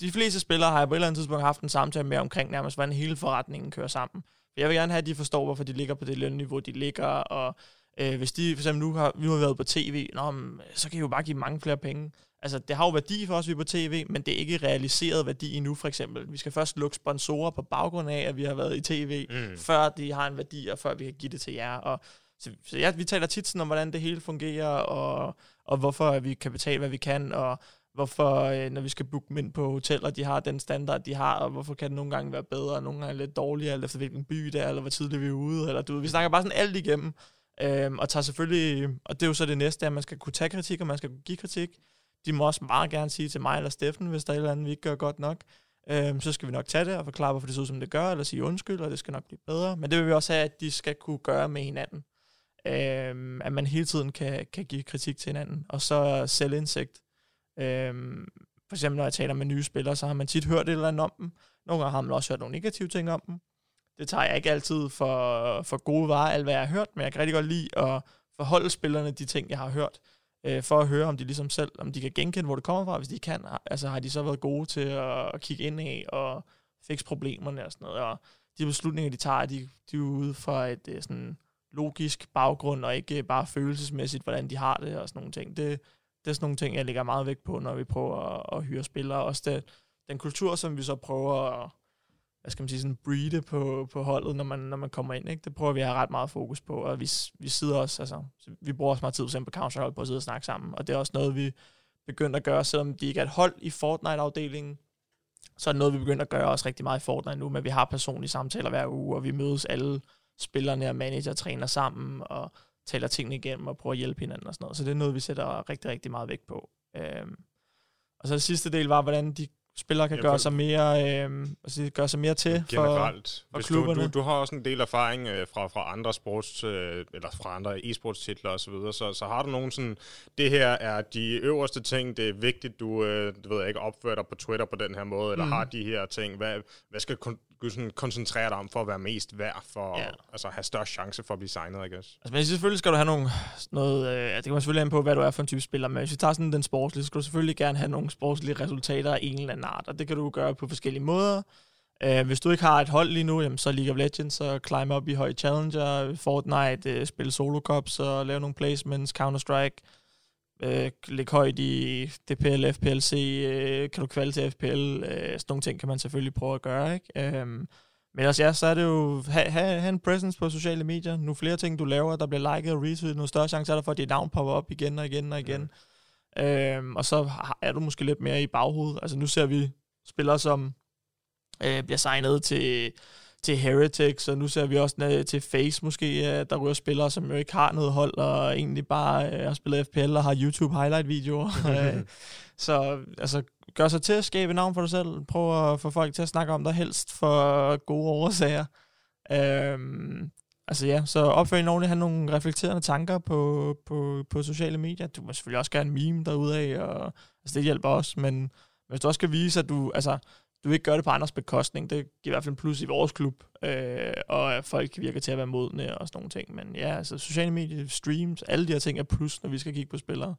de fleste spillere har jeg på et eller andet tidspunkt haft en samtale med omkring nærmest, hvordan hele forretningen kører sammen. For jeg vil gerne have, at de forstår, hvorfor de ligger på det lønniveau, de ligger, og Øh, hvis de for eksempel nu har, nu har været på tv, nå, så kan I jo bare give mange flere penge. Altså, det har jo værdi for os, at vi er på tv, men det er ikke realiseret værdi endnu, for eksempel. Vi skal først lukke sponsorer på baggrund af, at vi har været i tv, mm. før de har en værdi, og før vi kan give det til jer. Og så, så ja, vi taler tit sådan om, hvordan det hele fungerer, og, og hvorfor vi kan betale, hvad vi kan, og hvorfor, øh, når vi skal booke dem ind på hoteller, de har den standard, de har, og hvorfor kan det nogle gange være bedre, og nogle gange lidt dårligere, eller efter hvilken by det er, eller hvor tidligt vi er ude, eller du ved, vi snakker bare sådan alt igennem, øhm, og tager selvfølgelig, og det er jo så det næste, at man skal kunne tage kritik, og man skal kunne give kritik. De må også meget gerne sige til mig eller Steffen, hvis der er et eller andet, vi ikke gør godt nok. Øhm, så skal vi nok tage det og forklare, hvorfor det ser ud, som det gør, eller sige undskyld, og det skal nok blive bedre. Men det vil vi også have, at de skal kunne gøre med hinanden. Øhm, at man hele tiden kan, kan give kritik til hinanden. Og så selvindsigt. Øhm, for eksempel, når jeg taler med nye spillere, så har man tit hørt et eller andet om dem. Nogle gange har man også hørt nogle negative ting om dem. Det tager jeg ikke altid for, for gode varer, alt hvad jeg har hørt, men jeg kan rigtig godt lide at forholde spillerne de ting, jeg har hørt, øh, for at høre, om de ligesom selv, om de kan genkende, hvor det kommer fra. Hvis de kan, altså har de så været gode til at kigge ind i og fikse problemerne og sådan noget. Og de beslutninger, de tager, de, de er ude fra et øh, sådan logisk baggrund, og ikke bare følelsesmæssigt, hvordan de har det og sådan nogle ting. Det, det er sådan nogle ting, jeg lægger meget vægt på, når vi prøver at, at hyre spillere. Også det, den kultur, som vi så prøver at hvad skal man sige, sådan breede på, på holdet, når man, når man kommer ind. Ikke? Det prøver vi at have ret meget fokus på, og vi, vi sidder også, altså, vi bruger også meget tid på counter på at sidde og snakke sammen, og det er også noget, vi begynder at gøre, selvom de ikke er et hold i Fortnite-afdelingen, så er det noget, vi begynder at gøre også rigtig meget i Fortnite nu, men vi har personlige samtaler hver uge, og vi mødes alle spillerne og manager træner sammen, og taler tingene igennem og prøver at hjælpe hinanden og sådan noget. Så det er noget, vi sætter rigtig, rigtig meget vægt på. Øhm, og så sidste del var, hvordan de spillere kan ja, gøre sig mere, øh, altså, gøre sig mere til generelt. for, for klubberne. Du, du, du har også en del erfaring øh, fra, fra andre sports, øh, eller fra andre e-sports titler osv., så, videre, så, så har du nogen sådan, det her er de øverste ting, det er vigtigt, du, øh, du ved ikke, opfører dig på Twitter på den her måde, eller mm. har de her ting, hvad, hvad skal du sådan koncentrere dig om for at være mest værd, for ja. at altså, have størst chance for at blive signet, I guess? Altså, men selvfølgelig skal du have nogle, noget, øh, det kan man selvfølgelig på, hvad du er for en type spiller, men hvis vi tager sådan den sportslige, så skal du selvfølgelig gerne have nogle sportslige resultater af en eller anden art, og det kan du gøre på forskellige måder. Uh, hvis du ikke har et hold lige nu, jamen, så League of Legends, så climb op i høj Challenger, Fortnite, uh, spille solo cups, og lave nogle placements, Counter-Strike, uh, ligge højt i DPL, FPLC, uh, kan du kvalde til FPL, uh, sådan nogle ting kan man selvfølgelig prøve at gøre, ikke? Um, men også ja, så er det jo, have, have, have en presence på sociale medier. Nu flere ting, du laver, der bliver liket og retweetet, nu større chance er der for, at dit navn popper op igen og igen og igen. Ja. Um, og så er du måske lidt mere i baghovedet. Altså nu ser vi spillere, som øh, bliver signet til, til Heretics, og nu ser vi også øh, til Face måske, øh, der ryger spillere, som jo ikke har noget hold, og egentlig bare øh, har spillet FPL og har YouTube highlight-videoer. Så altså, gør sig til at skabe navn for dig selv. Prøv at få folk til at snakke om dig helst for gode årsager. Øhm, altså ja, så opfør en ordentligt have nogle reflekterende tanker på, på, på sociale medier. Du må selvfølgelig også gerne meme derude af, og altså det hjælper også, men hvis du også skal vise, at du, altså, du ikke gør det på andres bekostning, det giver i hvert fald en plus i vores klub, øh, og folk virker til at være modne og sådan nogle ting. Men ja, altså sociale medier, streams, alle de her ting er plus, når vi skal kigge på spillere.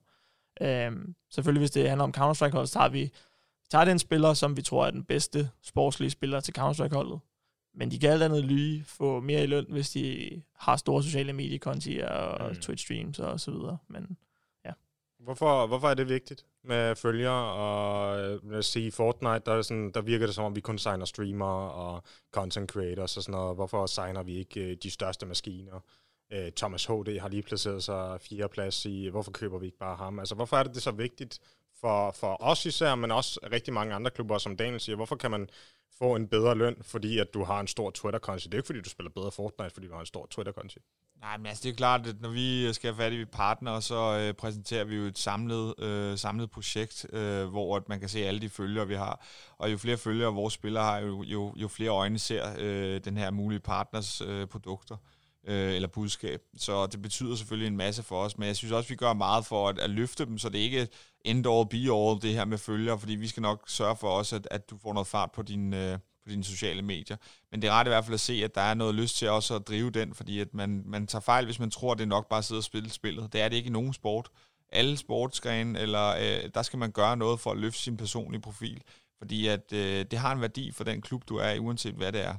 Øh, selvfølgelig, hvis det handler om Counter-Strike-holdet, så tager vi tager den spiller, som vi tror er den bedste sportslige spiller til Counter-Strike-holdet. Men de kan alt andet lige få mere i løn, hvis de har store sociale mediekonti og mm. Twitch-streams og så videre. Men Hvorfor, hvorfor er det vigtigt med følgere? Og øh, lad os sige, Fortnite, der, er sådan, der virker det som om, vi kun signer streamere og content creators og sådan noget. Hvorfor signer vi ikke øh, de største maskiner? Øh, Thomas HD har lige placeret sig fjerde plads i, hvorfor køber vi ikke bare ham? Altså, hvorfor er det, det så vigtigt for, for os især, men også rigtig mange andre klubber, som Daniel siger, hvorfor kan man få en bedre løn, fordi at du har en stor Twitter-konto? Det er ikke, fordi du spiller bedre Fortnite, fordi du har en stor Twitter-konto. Nej, men altså det er klart, at når vi øh, skal have fat i partner, så øh, præsenterer vi jo et samlet, øh, samlet projekt, øh, hvor at man kan se alle de følgere, vi har. Og jo flere følgere vores spillere har, jo, jo, jo flere øjne ser øh, den her mulige partners øh, produkter øh, eller budskab. Så det betyder selvfølgelig en masse for os, men jeg synes også, vi gør meget for at, at løfte dem, så det ikke end all be all, det her med følgere, fordi vi skal nok sørge for også, at, at du får noget fart på din, øh, på dine sociale medier. Men det er ret i hvert fald at se, at der er noget lyst til også at drive den, fordi at man, man tager fejl, hvis man tror, at det er nok bare at sidde og spille spillet. Det er det ikke i nogen sport. Alle sportsgrene, eller øh, der skal man gøre noget for at løfte sin personlige profil, fordi at øh, det har en værdi for den klub, du er i, uanset hvad det er.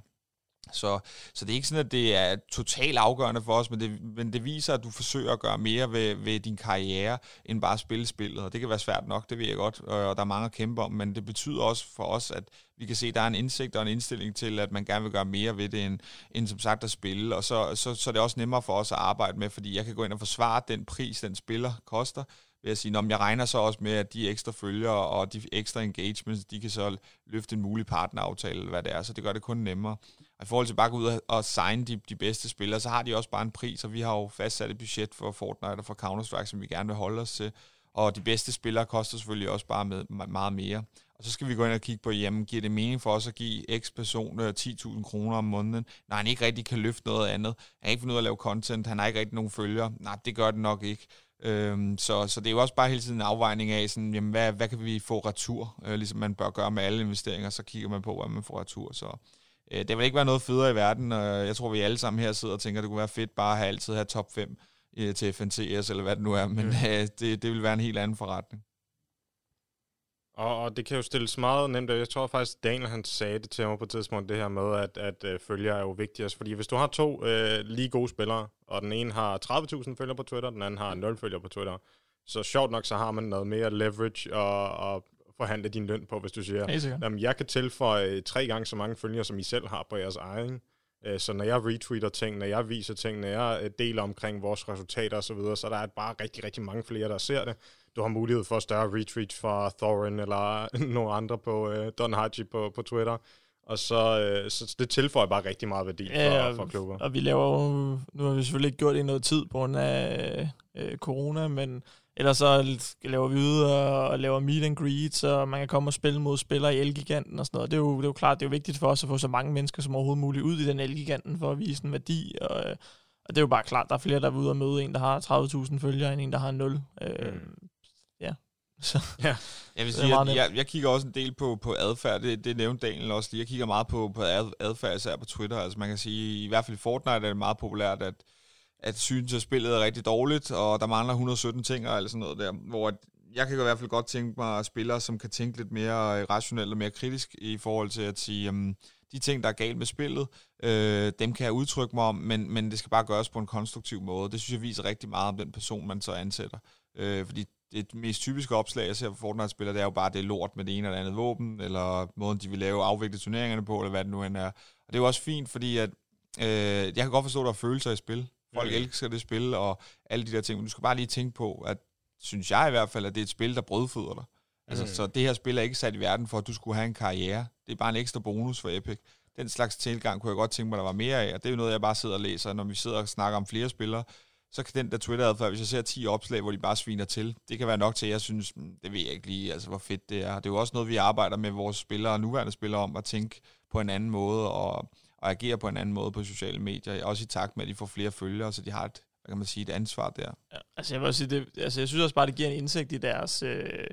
Så, så det er ikke sådan, at det er totalt afgørende for os, men det, men det viser, at du forsøger at gøre mere ved, ved din karriere, end bare at spille spillet. Og det kan være svært nok, det ved jeg godt, og der er mange at kæmpe om, men det betyder også for os, at vi kan se, at der er en indsigt og en indstilling til, at man gerne vil gøre mere ved det, end, end som sagt at spille. Og så, så, så er det også nemmere for os at arbejde med, fordi jeg kan gå ind og forsvare den pris, den spiller koster, ved at sige, at jeg regner så også med, at de ekstra følgere og de ekstra engagements, de kan så løfte en mulig partneraftale, eller hvad det er, så det gør det kun nemmere. Og i forhold til bare at gå ud og, og signe de, de bedste spillere, så har de også bare en pris, og vi har jo fastsat et budget for Fortnite og for Counter-Strike, som vi gerne vil holde os til. Og de bedste spillere koster selvfølgelig også bare med meget mere. Og så skal vi gå ind og kigge på, jamen giver det mening for os at give x person øh, 10.000 kroner om måneden, når han ikke rigtig kan løfte noget andet. Han har ikke fundet ud af at lave content, han har ikke rigtig nogen følgere. Nej, det gør det nok ikke. Øhm, så, så det er jo også bare hele tiden en afvejning af, sådan, jamen, hvad, hvad kan vi få retur, øh, ligesom man bør gøre med alle investeringer, så kigger man på, hvad man får retur. Så øh, det vil ikke være noget federe i verden, og jeg tror, vi alle sammen her sidder og tænker, det kunne være fedt bare at have altid have top 5 øh, til FNTS, eller hvad det nu er, men mm. øh, det, det vil være en helt anden forretning. Og, og det kan jo stilles meget nemt. Jeg tror faktisk, Daniel han sagde det til mig på et tidspunkt, det her med, at, at uh, følger er jo vigtigst. Fordi hvis du har to uh, lige gode spillere, og den ene har 30.000 følgere på Twitter, den anden har 0 følgere på Twitter, så sjovt nok, så har man noget mere leverage og, og forhandle din løn på, hvis du siger, jamen, jeg kan tilføje tre gange så mange følgere, som I selv har på jeres egen. Uh, så når jeg retweeter ting, når jeg viser ting, når jeg deler omkring vores resultater osv., så, videre, så der er bare rigtig, rigtig mange flere, der ser det du har mulighed for større retweet fra Thorin eller nogle andre på uh, Don Haji på, på Twitter. Og så, uh, så det tilføjer bare rigtig meget værdi for, ja, for klubber. Og vi laver jo, nu har vi selvfølgelig ikke gjort det i noget tid på grund af uh, corona, men ellers så laver vi ud og, og laver meet and greet, så man kan komme og spille mod spillere i Elgiganten og sådan noget. Det er, jo, det er jo klart, det er jo vigtigt for os at få så mange mennesker som overhovedet muligt ud i den Elgiganten for at vise en værdi. Og, og det er jo bare klart, der er flere, der er ude og møde en, der har 30.000 følgere, end en, der har 0. Mm. Så, ja. Jeg vil sige, at jeg, jeg kigger også en del på, på adfærd. Det, det nævnte Daniel også lige. Jeg kigger meget på, på adfærd, især på Twitter. Altså man kan sige, i hvert fald i Fortnite er det meget populært, at, at synes, at spillet er rigtig dårligt, og der mangler 117 ting og alt sådan noget der. Hvor jeg kan i hvert fald godt tænke mig spillere, som kan tænke lidt mere rationelt og mere kritisk i forhold til at sige, um, de ting, der er galt med spillet, øh, dem kan jeg udtrykke mig om, men, men det skal bare gøres på en konstruktiv måde. Det synes jeg viser rigtig meget om den person, man så ansætter. Øh, fordi det mest typiske opslag, jeg ser på Fortnite-spillere, det er jo bare, det lort med det ene eller andet våben, eller måden, de vil lave afvikle turneringerne på, eller hvad det nu end er. Og det er jo også fint, fordi at, øh, jeg kan godt forstå, at der er følelser i spil. Folk mm. elsker det spil, og alle de der ting, men du skal bare lige tænke på, at synes jeg i hvert fald, at det er et spil, der brødføder dig. Altså, mm. Så det her spil er ikke sat i verden for, at du skulle have en karriere. Det er bare en ekstra bonus for Epic. Den slags tilgang kunne jeg godt tænke mig, der var mere af, og det er jo noget, jeg bare sidder og læser, når vi sidder og snakker om flere spillere så kan den der Twitter-adfærd, hvis jeg ser 10 opslag, hvor de bare sviner til, det kan være nok til, at jeg synes, mm, det ved jeg ikke lige, altså hvor fedt det er. Det er jo også noget, vi arbejder med vores spillere og nuværende spillere om, at tænke på en anden måde og, og agere på en anden måde på sociale medier, også i takt med, at de får flere følgere, så de har et, hvad kan man sige, et ansvar der. Ja, altså jeg vil sige, det, altså jeg synes også bare, det giver en indsigt i deres... Øh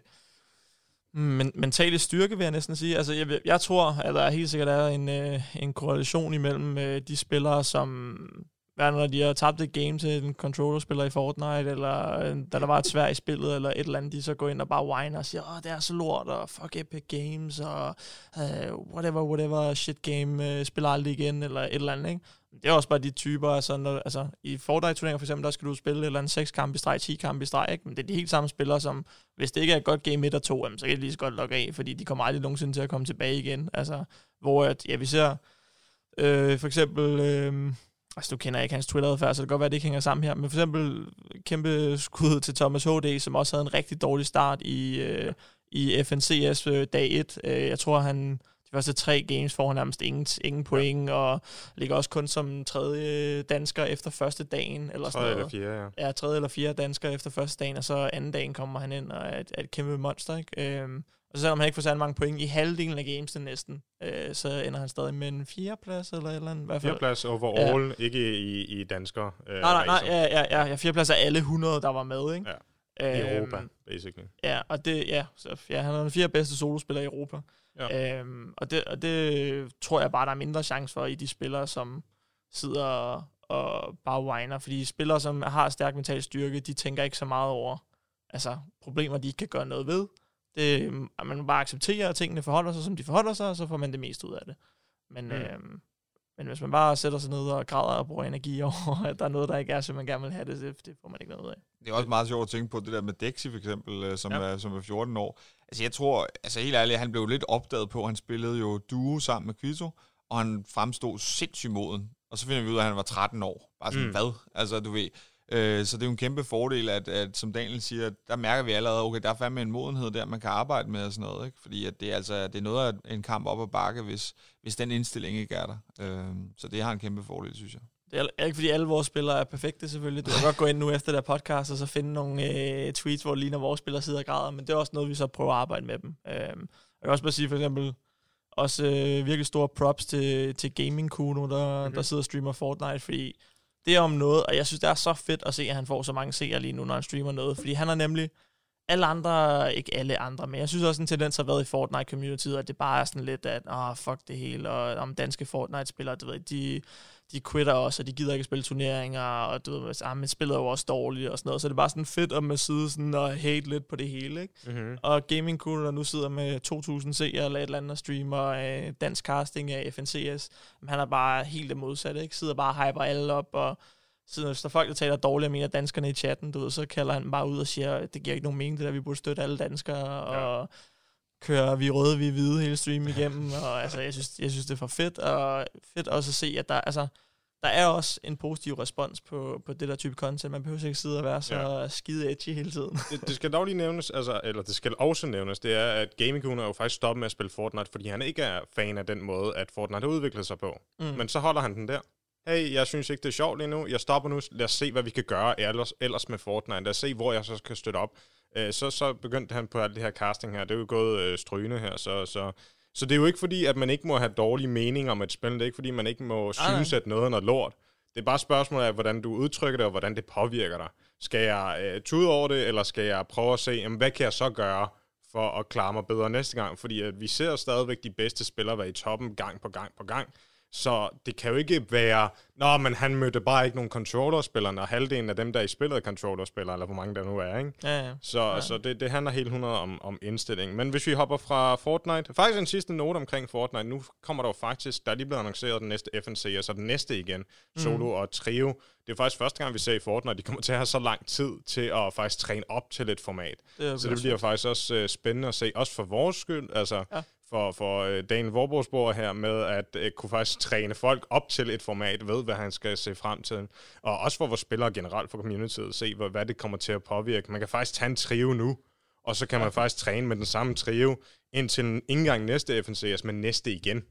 mm, men, mentale styrke, vil jeg næsten sige. Altså, jeg, jeg tror, at der helt sikkert er en, øh, en korrelation imellem øh, de spillere, som hvad når de har tabt et game til en controller-spiller i Fortnite, eller øh, da der var et svært i spillet, eller et eller andet, de så går ind og bare whiner og siger, åh, det er så lort, og fuck Epic Games, og uh, whatever, whatever, shit game, uh, spiller aldrig igen, eller et eller andet, ikke? Det er også bare de typer, altså, når, altså i Fortnite-turneringer for eksempel, der skal du spille et eller andet 6 kampe i streg, 10 kampe i streg, ikke? Men det er de helt samme spillere, som hvis det ikke er et godt game 1 og 2, så kan de lige så godt logge af, fordi de kommer aldrig nogensinde til at komme tilbage igen. Altså, hvor at, ja, vi ser øh, for eksempel... Øh, Altså, du kender ikke hans Twitter-adfærd, så det kan godt være, at det ikke hænger sammen her. Men for eksempel kæmpe skud til Thomas HD, som også havde en rigtig dårlig start i, øh, i FNCS øh, dag 1. Øh, jeg tror, han de første tre games får han nærmest ingen, ingen point, ja. og ligger også kun som tredje dansker efter første dagen. Eller tredje eller fjerde, ja. Ja, tredje eller fjerde dansker efter første dagen, og så anden dagen kommer han ind og er et, er et kæmpe monster. Ikke? Øhm, og så selvom han ikke får særlig mange point i halvdelen af games næsten, øh, så ender han stadig med en fjerdeplads eller et eller andet. I hvert fald. Fjerdeplads overall, ja. ikke i, i danskere. Øh, nej, nej, nej, ja, ja, ja, ja, fjerdeplads er alle 100, der var med, ikke? Ja. I øhm, Europa, basically. Ja, og det, ja, så, ja, han er den fjerde bedste solospiller i Europa. Ja. Øhm, og, det, og det tror jeg bare, der er mindre chance for i de spillere, som sidder og, og bare whiner. Fordi spillere, som har stærk mental styrke, de tænker ikke så meget over altså, problemer, de ikke kan gøre noget ved det, at man bare accepterer, at tingene forholder sig, som de forholder sig, og så får man det mest ud af det. Men, mm. øhm, Men hvis man bare sætter sig ned og græder og bruger energi over, at der er noget, der ikke er, så man gerne vil have det, det, får man ikke noget ud af. Det er også meget sjovt at tænke på det der med Dexy for eksempel, øh, som, ja. er, som er 14 år. Altså jeg tror, altså helt ærligt, han blev lidt opdaget på, han spillede jo duo sammen med Quito, og han fremstod sindssygt moden. Og så finder vi ud af, at han var 13 år. Bare sådan, mm. hvad? Altså du ved, øh, så det er jo en kæmpe fordel, at, at som Daniel siger, der mærker vi allerede, okay, der er fandme en modenhed der, man kan arbejde med og sådan noget. Ikke? Fordi at det, er altså, det er noget af en kamp op ad bakke, hvis, hvis den indstilling ikke er der. Øh, så det har en kæmpe fordel, synes jeg. Det er ikke, fordi alle vores spillere er perfekte, selvfølgelig. Du kan godt gå ind nu efter der podcast, og så finde nogle øh, tweets, hvor det ligner, vores spillere sidder og græder, men det er også noget, vi så prøver at arbejde med dem. Øh, jeg kan også bare sige, for eksempel, også øh, virkelig store props til, til Gaming Kuno, der, mm-hmm. der sidder og streamer Fortnite, fordi det er om noget, og jeg synes, det er så fedt at se, at han får så mange seere lige nu, når han streamer noget, fordi han er nemlig, alle andre, ikke alle andre, men jeg synes også en tendens har været i Fortnite-communityet, at det bare er sådan lidt, at åh, oh, fuck det hele, og om danske Fortnite-spillere, du ved, de, de quitter også, og de gider ikke spille turneringer, og du ved, ah, man spiller jo også dårligt og sådan noget, så det er bare sådan fedt at man sidder sådan og hate lidt på det hele, ikke? Mm-hmm. Og Gaming Cool, der nu sidder med 2.000 seere eller et eller andet og streamer øh, dansk casting af FNCS, han er bare helt det modsatte, ikke? Sidder bare og hyper alle op, og siden hvis der folk, der taler dårligt om en af danskerne i chatten, du ved, så kalder han bare ud og siger, det giver ikke nogen mening, det der, vi burde støtte alle danskere, ja. og kører vi røde, vi hvide hele stream igennem, og altså, jeg synes, jeg synes, det er for fedt, og fedt også at se, at der, altså, der er også en positiv respons på, på det der type content. Man behøver ikke sidde og være så ja. skide edgy hele tiden. det, det, skal dog lige nævnes, altså, eller det skal også nævnes, det er, at Gaming er jo faktisk stoppet med at spille Fortnite, fordi han ikke er fan af den måde, at Fortnite har udviklet sig på. Mm. Men så holder han den der hey, jeg synes ikke, det er sjovt lige nu, jeg stopper nu, lad os se, hvad vi kan gøre ellers, ellers med Fortnite, lad os se, hvor jeg så skal støtte op. Øh, så, så begyndte han på alt det her casting her, det er jo gået øh, strygende her, så, så, så det er jo ikke fordi, at man ikke må have dårlige meninger om et spil, det er ikke fordi, man ikke må synes, at noget er noget lort. Det er bare spørgsmålet af, hvordan du udtrykker det, og hvordan det påvirker dig. Skal jeg øh, tude over det, eller skal jeg prøve at se, jamen, hvad kan jeg så gøre for at klare mig bedre næste gang? Fordi at vi ser stadigvæk de bedste spillere være i toppen gang på gang på gang. Så det kan jo ikke være, nå, men han mødte bare ikke nogen controllerspillere, når halvdelen af dem, der i spillet controllerspillere, eller hvor mange der nu er, ikke? Ja, ja. Så, ja. så det, det handler helt 100 om, om indstilling. Men hvis vi hopper fra Fortnite, faktisk en sidste note omkring Fortnite, nu kommer der jo faktisk, der er lige blevet annonceret den næste FNC, og så den næste igen, mm. solo mm. og trio. Det er faktisk første gang, vi ser i Fortnite, de kommer til at have så lang tid til at faktisk træne op til et format. Det så det bliver faktisk også uh, spændende at se, også for vores skyld, altså ja for, for uh, Daniel Vorborgsborg her med at uh, kunne faktisk træne folk op til et format, ved hvad han skal se frem til. Og også for vores spillere generelt for communityet, se hvad, hvad det kommer til at påvirke. Man kan faktisk tage en trio nu, og så kan man faktisk træne med den samme trio indtil en indgang næste FNCS, men næste igen.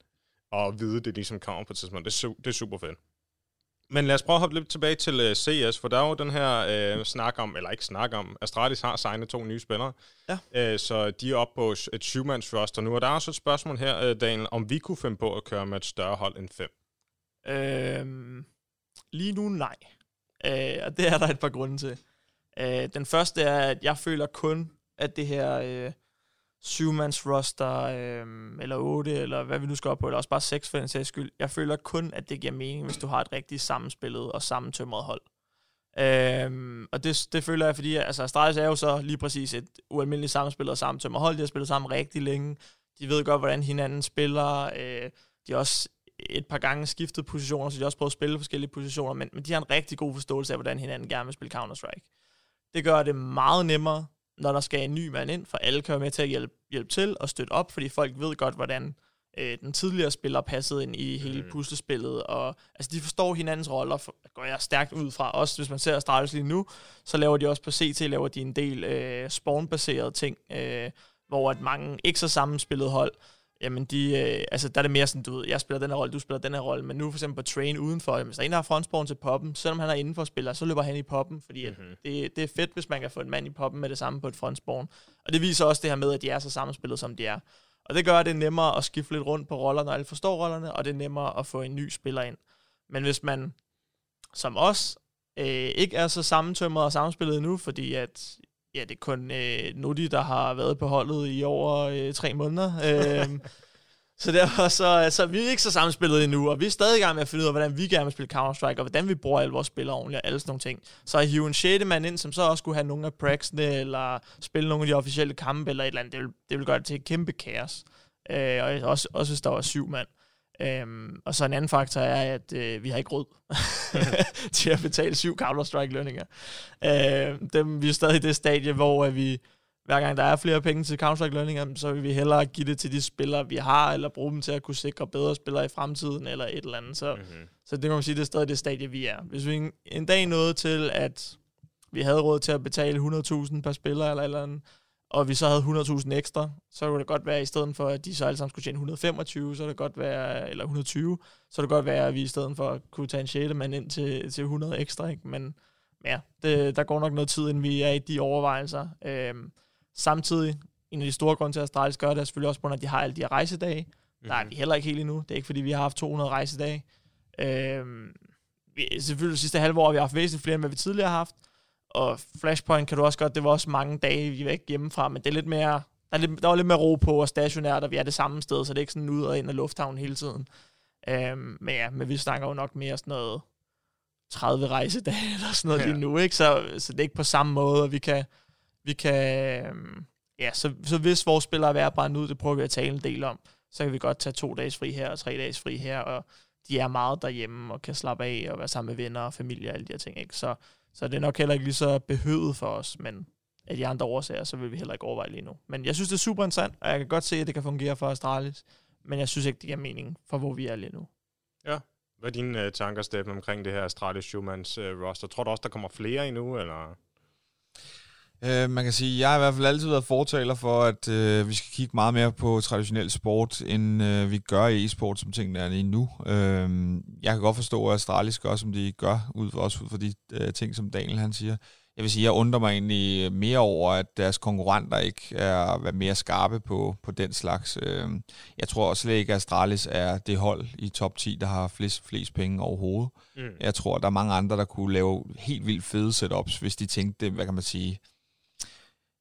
Og vide, det ligesom kommer på et tidspunkt. Det er, su- det er super fedt. Men lad os prøve at hoppe lidt tilbage til uh, øh, CS, for der er jo den her uh, snak om, eller ikke snak om, Astralis har signet to nye spillere. Ja. Uh, så de er oppe på et syvmands roster nu, og der er også et spørgsmål her, uh, Daniel, om vi kunne finde på at køre med et større hold end fem? Øhm, lige nu nej. Uh, og det er der et par grunde til. Uh, den første er, at jeg føler kun, at det her... Uh, syvmands roster, øh, eller otte, eller hvad vi nu skal op på, eller også bare seks for den sags skyld. Jeg føler kun, at det giver mening, hvis du har et rigtigt sammenspillet og sammentømret hold. Øhm, og det, det føler jeg, fordi altså, Astralis er jo så lige præcis et ualmindeligt sammenspillet og sammentømret hold. De har spillet sammen rigtig længe. De ved godt, hvordan hinanden spiller. Øh, de har også et par gange skiftet positioner, så de har også prøvet at spille forskellige positioner, men, men de har en rigtig god forståelse af, hvordan hinanden gerne vil spille Counter-Strike. Det gør det meget nemmere når der skal en ny mand ind, for alle kan være med til at hjælpe, hjælpe til og støtte op, fordi folk ved godt, hvordan øh, den tidligere spiller passede ind i hele mm. puslespillet, og altså, de forstår hinandens roller, for, går jeg stærkt ud fra. Også hvis man ser Astralis lige nu, så laver de også på CT, laver de en del øh, spawn-baserede ting, øh, hvor at mange ikke så sammenspillede hold, jamen de, øh, altså der er det mere sådan, du ved, jeg spiller den her rolle, du spiller den her rolle, men nu for eksempel på train udenfor, hvis der er en, der har frontspawn til poppen, selvom han er indenfor spiller, så løber han i poppen, fordi mm-hmm. det, det er fedt, hvis man kan få en mand i poppen med det samme på et frontspawn. Og det viser også det her med, at de er så sammenspillet, som de er. Og det gør det nemmere at skifte lidt rundt på rollerne, når alle forstår rollerne, og det er nemmere at få en ny spiller ind. Men hvis man, som os, øh, ikke er så sammentømret og sammenspillet nu, fordi at ja, det er kun øh, Nudi, der har været på holdet i over øh, tre måneder. øh, så derfor så, så vi er ikke så sammenspillet endnu, og vi er stadig i gang med at finde ud af, hvordan vi gerne vil spille Counter-Strike, og hvordan vi bruger alle vores spillere ordentligt, og alle sådan nogle ting. Så at hive en 6. mand ind, som så også skulle have nogle af praxene, eller spille nogle af de officielle kampe, eller et eller andet, det vil, det vil gøre det til et kæmpe kaos. Øh, og også, også hvis der var syv mand. Øhm, og så en anden faktor er, at øh, vi har ikke råd til at betale syv Counter-Strike-lønninger. Dem, vi er stadig i det stadie, hvor vi, hver gang der er flere penge til Counter-Strike-lønninger, så vil vi hellere give det til de spillere, vi har, eller bruge dem til at kunne sikre bedre spillere i fremtiden, eller et eller andet. Så, mm-hmm. så det kan man sige, det er stadig det stadie, vi er. Hvis vi en, en dag nåede til, at vi havde råd til at betale 100.000 per spiller, eller eller andet, og vi så havde 100.000 ekstra, så kunne det godt være, at i stedet for, at de så alle sammen skulle tjene 125, så det godt være, eller 120, så det godt være, at vi i stedet for kunne tage en 6. mand ind til, til 100 ekstra, ikke? Men ja, det, der går nok noget tid, inden vi er i de overvejelser. Øhm, samtidig, en af de store grunde til, at Astralis gør det, er selvfølgelig også på, at de har alle de her rejsedage. Mm-hmm. Der er mhm. vi heller ikke helt endnu. Det er ikke, fordi vi har haft 200 rejsedage. Øhm, vi, selvfølgelig sidste halve år har vi haft væsentligt flere, end hvad vi tidligere har haft og Flashpoint kan du også godt, det var også mange dage, vi var ikke hjemmefra, men det er lidt mere, der, er lidt, der var lidt mere ro på og stationært, og vi er det samme sted, så det er ikke sådan ud og ind af lufthavnen hele tiden. Øhm, men ja, men vi snakker jo nok mere sådan noget 30 rejsedage eller sådan noget ja. lige nu, ikke? Så, så det er ikke på samme måde, og vi kan, vi kan øhm, ja, så, så hvis vores spillere er brænde ud, det prøver vi at tale en del om, så kan vi godt tage to dages fri her og tre dages fri her, og de er meget derhjemme og kan slappe af og være sammen med venner og familie og alle de her ting, ikke? Så, så det er nok heller ikke lige så behøvet for os, men af de andre årsager, så vil vi heller ikke overveje lige nu. Men jeg synes, det er super interessant, og jeg kan godt se, at det kan fungere for Astralis, men jeg synes ikke, det giver mening for, hvor vi er lige nu. Ja. Hvad er dine uh, tanker, Steffen, omkring det her Astralis Schumans uh, øh, roster? Tror du også, der kommer flere endnu, eller? Uh, man kan sige, jeg har i hvert fald altid været fortaler for, at uh, vi skal kigge meget mere på traditionel sport, end uh, vi gør i e-sport, som tingene er lige nu. Uh, jeg kan godt forstå, at Astralis gør, som de gør, ud, også ud fra de uh, ting, som Daniel han siger. Jeg vil sige, jeg undrer mig egentlig mere over, at deres konkurrenter ikke er mere skarpe på, på den slags. Uh, jeg tror slet ikke, at Astralis er det hold i top 10, der har flest, flest penge overhovedet. Mm. Jeg tror, der er mange andre, der kunne lave helt vildt fede setups, hvis de tænkte, hvad kan man sige, Øh,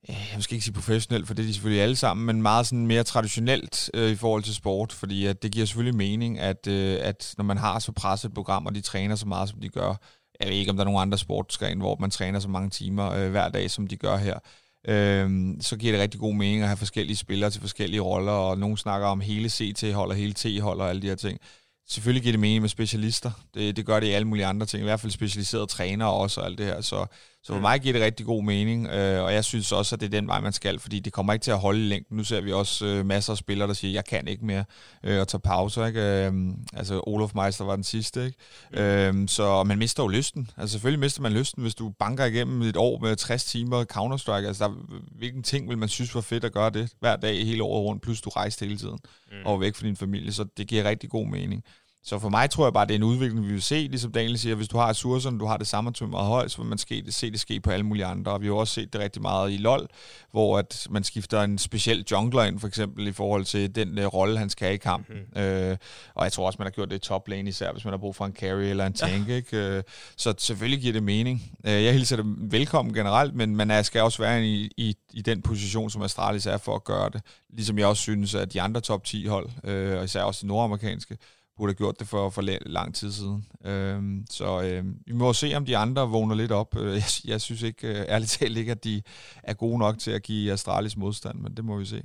jeg skal ikke sige professionelt, for det er de selvfølgelig alle sammen, men meget sådan mere traditionelt øh, i forhold til sport, fordi at det giver selvfølgelig mening, at, øh, at når man har så presset et program, og de træner så meget, som de gør, jeg ved ikke, om der er nogen andre sportsgren, hvor man træner så mange timer øh, hver dag, som de gør her, øh, så giver det rigtig god mening at have forskellige spillere til forskellige roller, og nogen snakker om hele CT-hold og hele T-hold og alle de her ting. Selvfølgelig giver det mening med specialister. Det, det gør det i alle mulige andre ting. I hvert fald specialiserede trænere også og alt det her. Så, så for mig giver det rigtig god mening, øh, og jeg synes også, at det er den vej, man skal, fordi det kommer ikke til at holde i længden. Nu ser vi også øh, masser af spillere, der siger, jeg kan ikke mere, øh, og tage pauser. Ikke? Øh, altså, Olof Meister var den sidste. Ikke? Mm. Øh, så man mister jo lysten. Altså, selvfølgelig mister man lysten, hvis du banker igennem et år med 60 timer Counter-Strike. Altså, der, hvilken ting vil man synes var fedt at gøre det hver dag hele året rundt, plus du rejste hele tiden mm. og væk fra din familie, så det giver rigtig god mening. Så for mig tror jeg bare, det er en udvikling, vi vil se, ligesom Daniel siger, hvis du har ressourcerne, du har det samme meget højt, så vil man ske, se det ske på alle mulige andre. Og vi har også set det rigtig meget i LoL, hvor at man skifter en speciel jungler ind, for eksempel i forhold til den uh, rolle, han skal have i kampen. Mm-hmm. Øh, og jeg tror også, man har gjort det i top lane, især hvis man har brug for en carry eller en tank. Ja. Ikke? Uh, så selvfølgelig giver det mening. Uh, jeg hilser det velkommen generelt, men man skal også være i, i, i den position, som Astralis er for at gøre det. Ligesom jeg også synes, at de andre top 10 hold, uh, og især også de nordamerikanske, burde have gjort det for, for lang tid siden. Øhm, så øhm, vi må se, om de andre vågner lidt op. Øh, jeg, jeg synes ikke, øh, ærligt talt ikke, at de er gode nok til at give Astralis modstand, men det må vi se.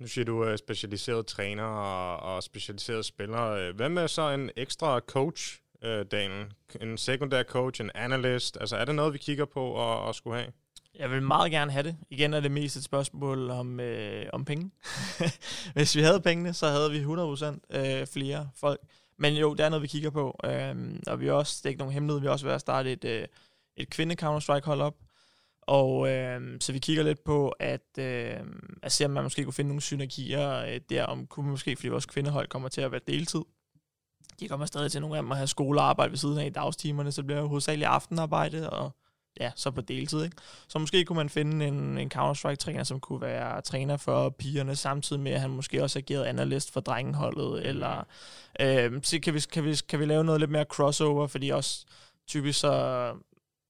Nu siger du øh, specialiserede træner og, og specialiserede spillere. Hvad med så en ekstra coach, Daniel? En sekundær coach, en analyst? Altså er det noget, vi kigger på og, at skulle have? Jeg vil meget gerne have det. Igen er det mest et spørgsmål om, øh, om penge. Hvis vi havde pengene, så havde vi 100% øh, flere folk. Men jo, det er noget, vi kigger på. Øh, og vi er også, det er ikke nogen hemmelighed, vi er også ved at starte et, øh, et kvinde Counter-Strike hold op. Og øh, så vi kigger lidt på, at, øh, at se, om man måske kunne finde nogle synergier øh, der, om kunne måske, fordi vores kvindehold kommer til at være deltid. De kommer stadig til nogle af dem at have skolearbejde ved siden af i dagstimerne, så det bliver jo hovedsageligt aftenarbejde, og ja, så på deltid. Ikke? Så måske kunne man finde en, en Counter-Strike-træner, som kunne være træner for pigerne, samtidig med, at han måske også agerede analyst for drengeholdet, eller øh, så kan vi, kan, vi, kan vi lave noget lidt mere crossover, fordi også typisk så,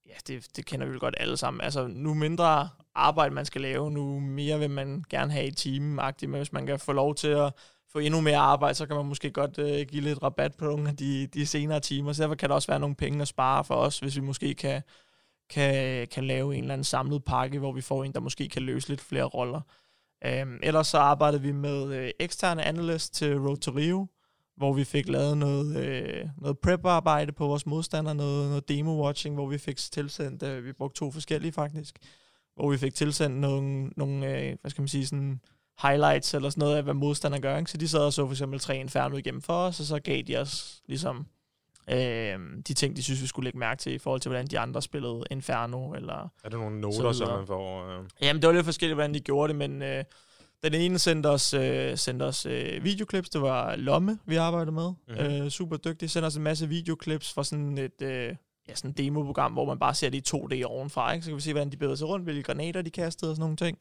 ja, det, det kender vi jo godt alle sammen, altså nu mindre arbejde man skal lave, nu mere vil man gerne have i team men hvis man kan få lov til at få endnu mere arbejde, så kan man måske godt øh, give lidt rabat på nogle af de, de senere timer. Så derfor kan der også være nogle penge at spare for os, hvis vi måske kan kan, kan lave en eller anden samlet pakke, hvor vi får en, der måske kan løse lidt flere roller. Um, ellers så arbejdede vi med øh, eksterne analyst til Road to Rio, hvor vi fik lavet noget, øh, noget prep-arbejde på vores modstander, noget, noget demo-watching, hvor vi fik tilsendt, øh, vi brugte to forskellige faktisk, hvor vi fik tilsendt nogle, nogle øh, hvad skal man sige, sådan highlights eller sådan noget af, hvad modstanderen gør. Ikke? Så de sad og så for eksempel tre Inferno igennem for os, og så gav de os ligesom øh, de ting, de synes, vi skulle lægge mærke til i forhold til, hvordan de andre spillede Inferno. Eller er der nogle noter, som man får? Øh... Jamen, det var lidt forskelligt, hvordan de gjorde det, men øh, den ene sendte os, øh, sendte os øh, videoklips. Det var Lomme, vi arbejdede med. Mm-hmm. Øh, super dygtig. Sendte os en masse videoklips fra sådan et... Øh, ja, sådan et demoprogram, hvor man bare ser det i 2D ovenfra, ikke? så kan vi se, hvordan de bevæger sig rundt, hvilke granater de kastede og sådan nogle ting.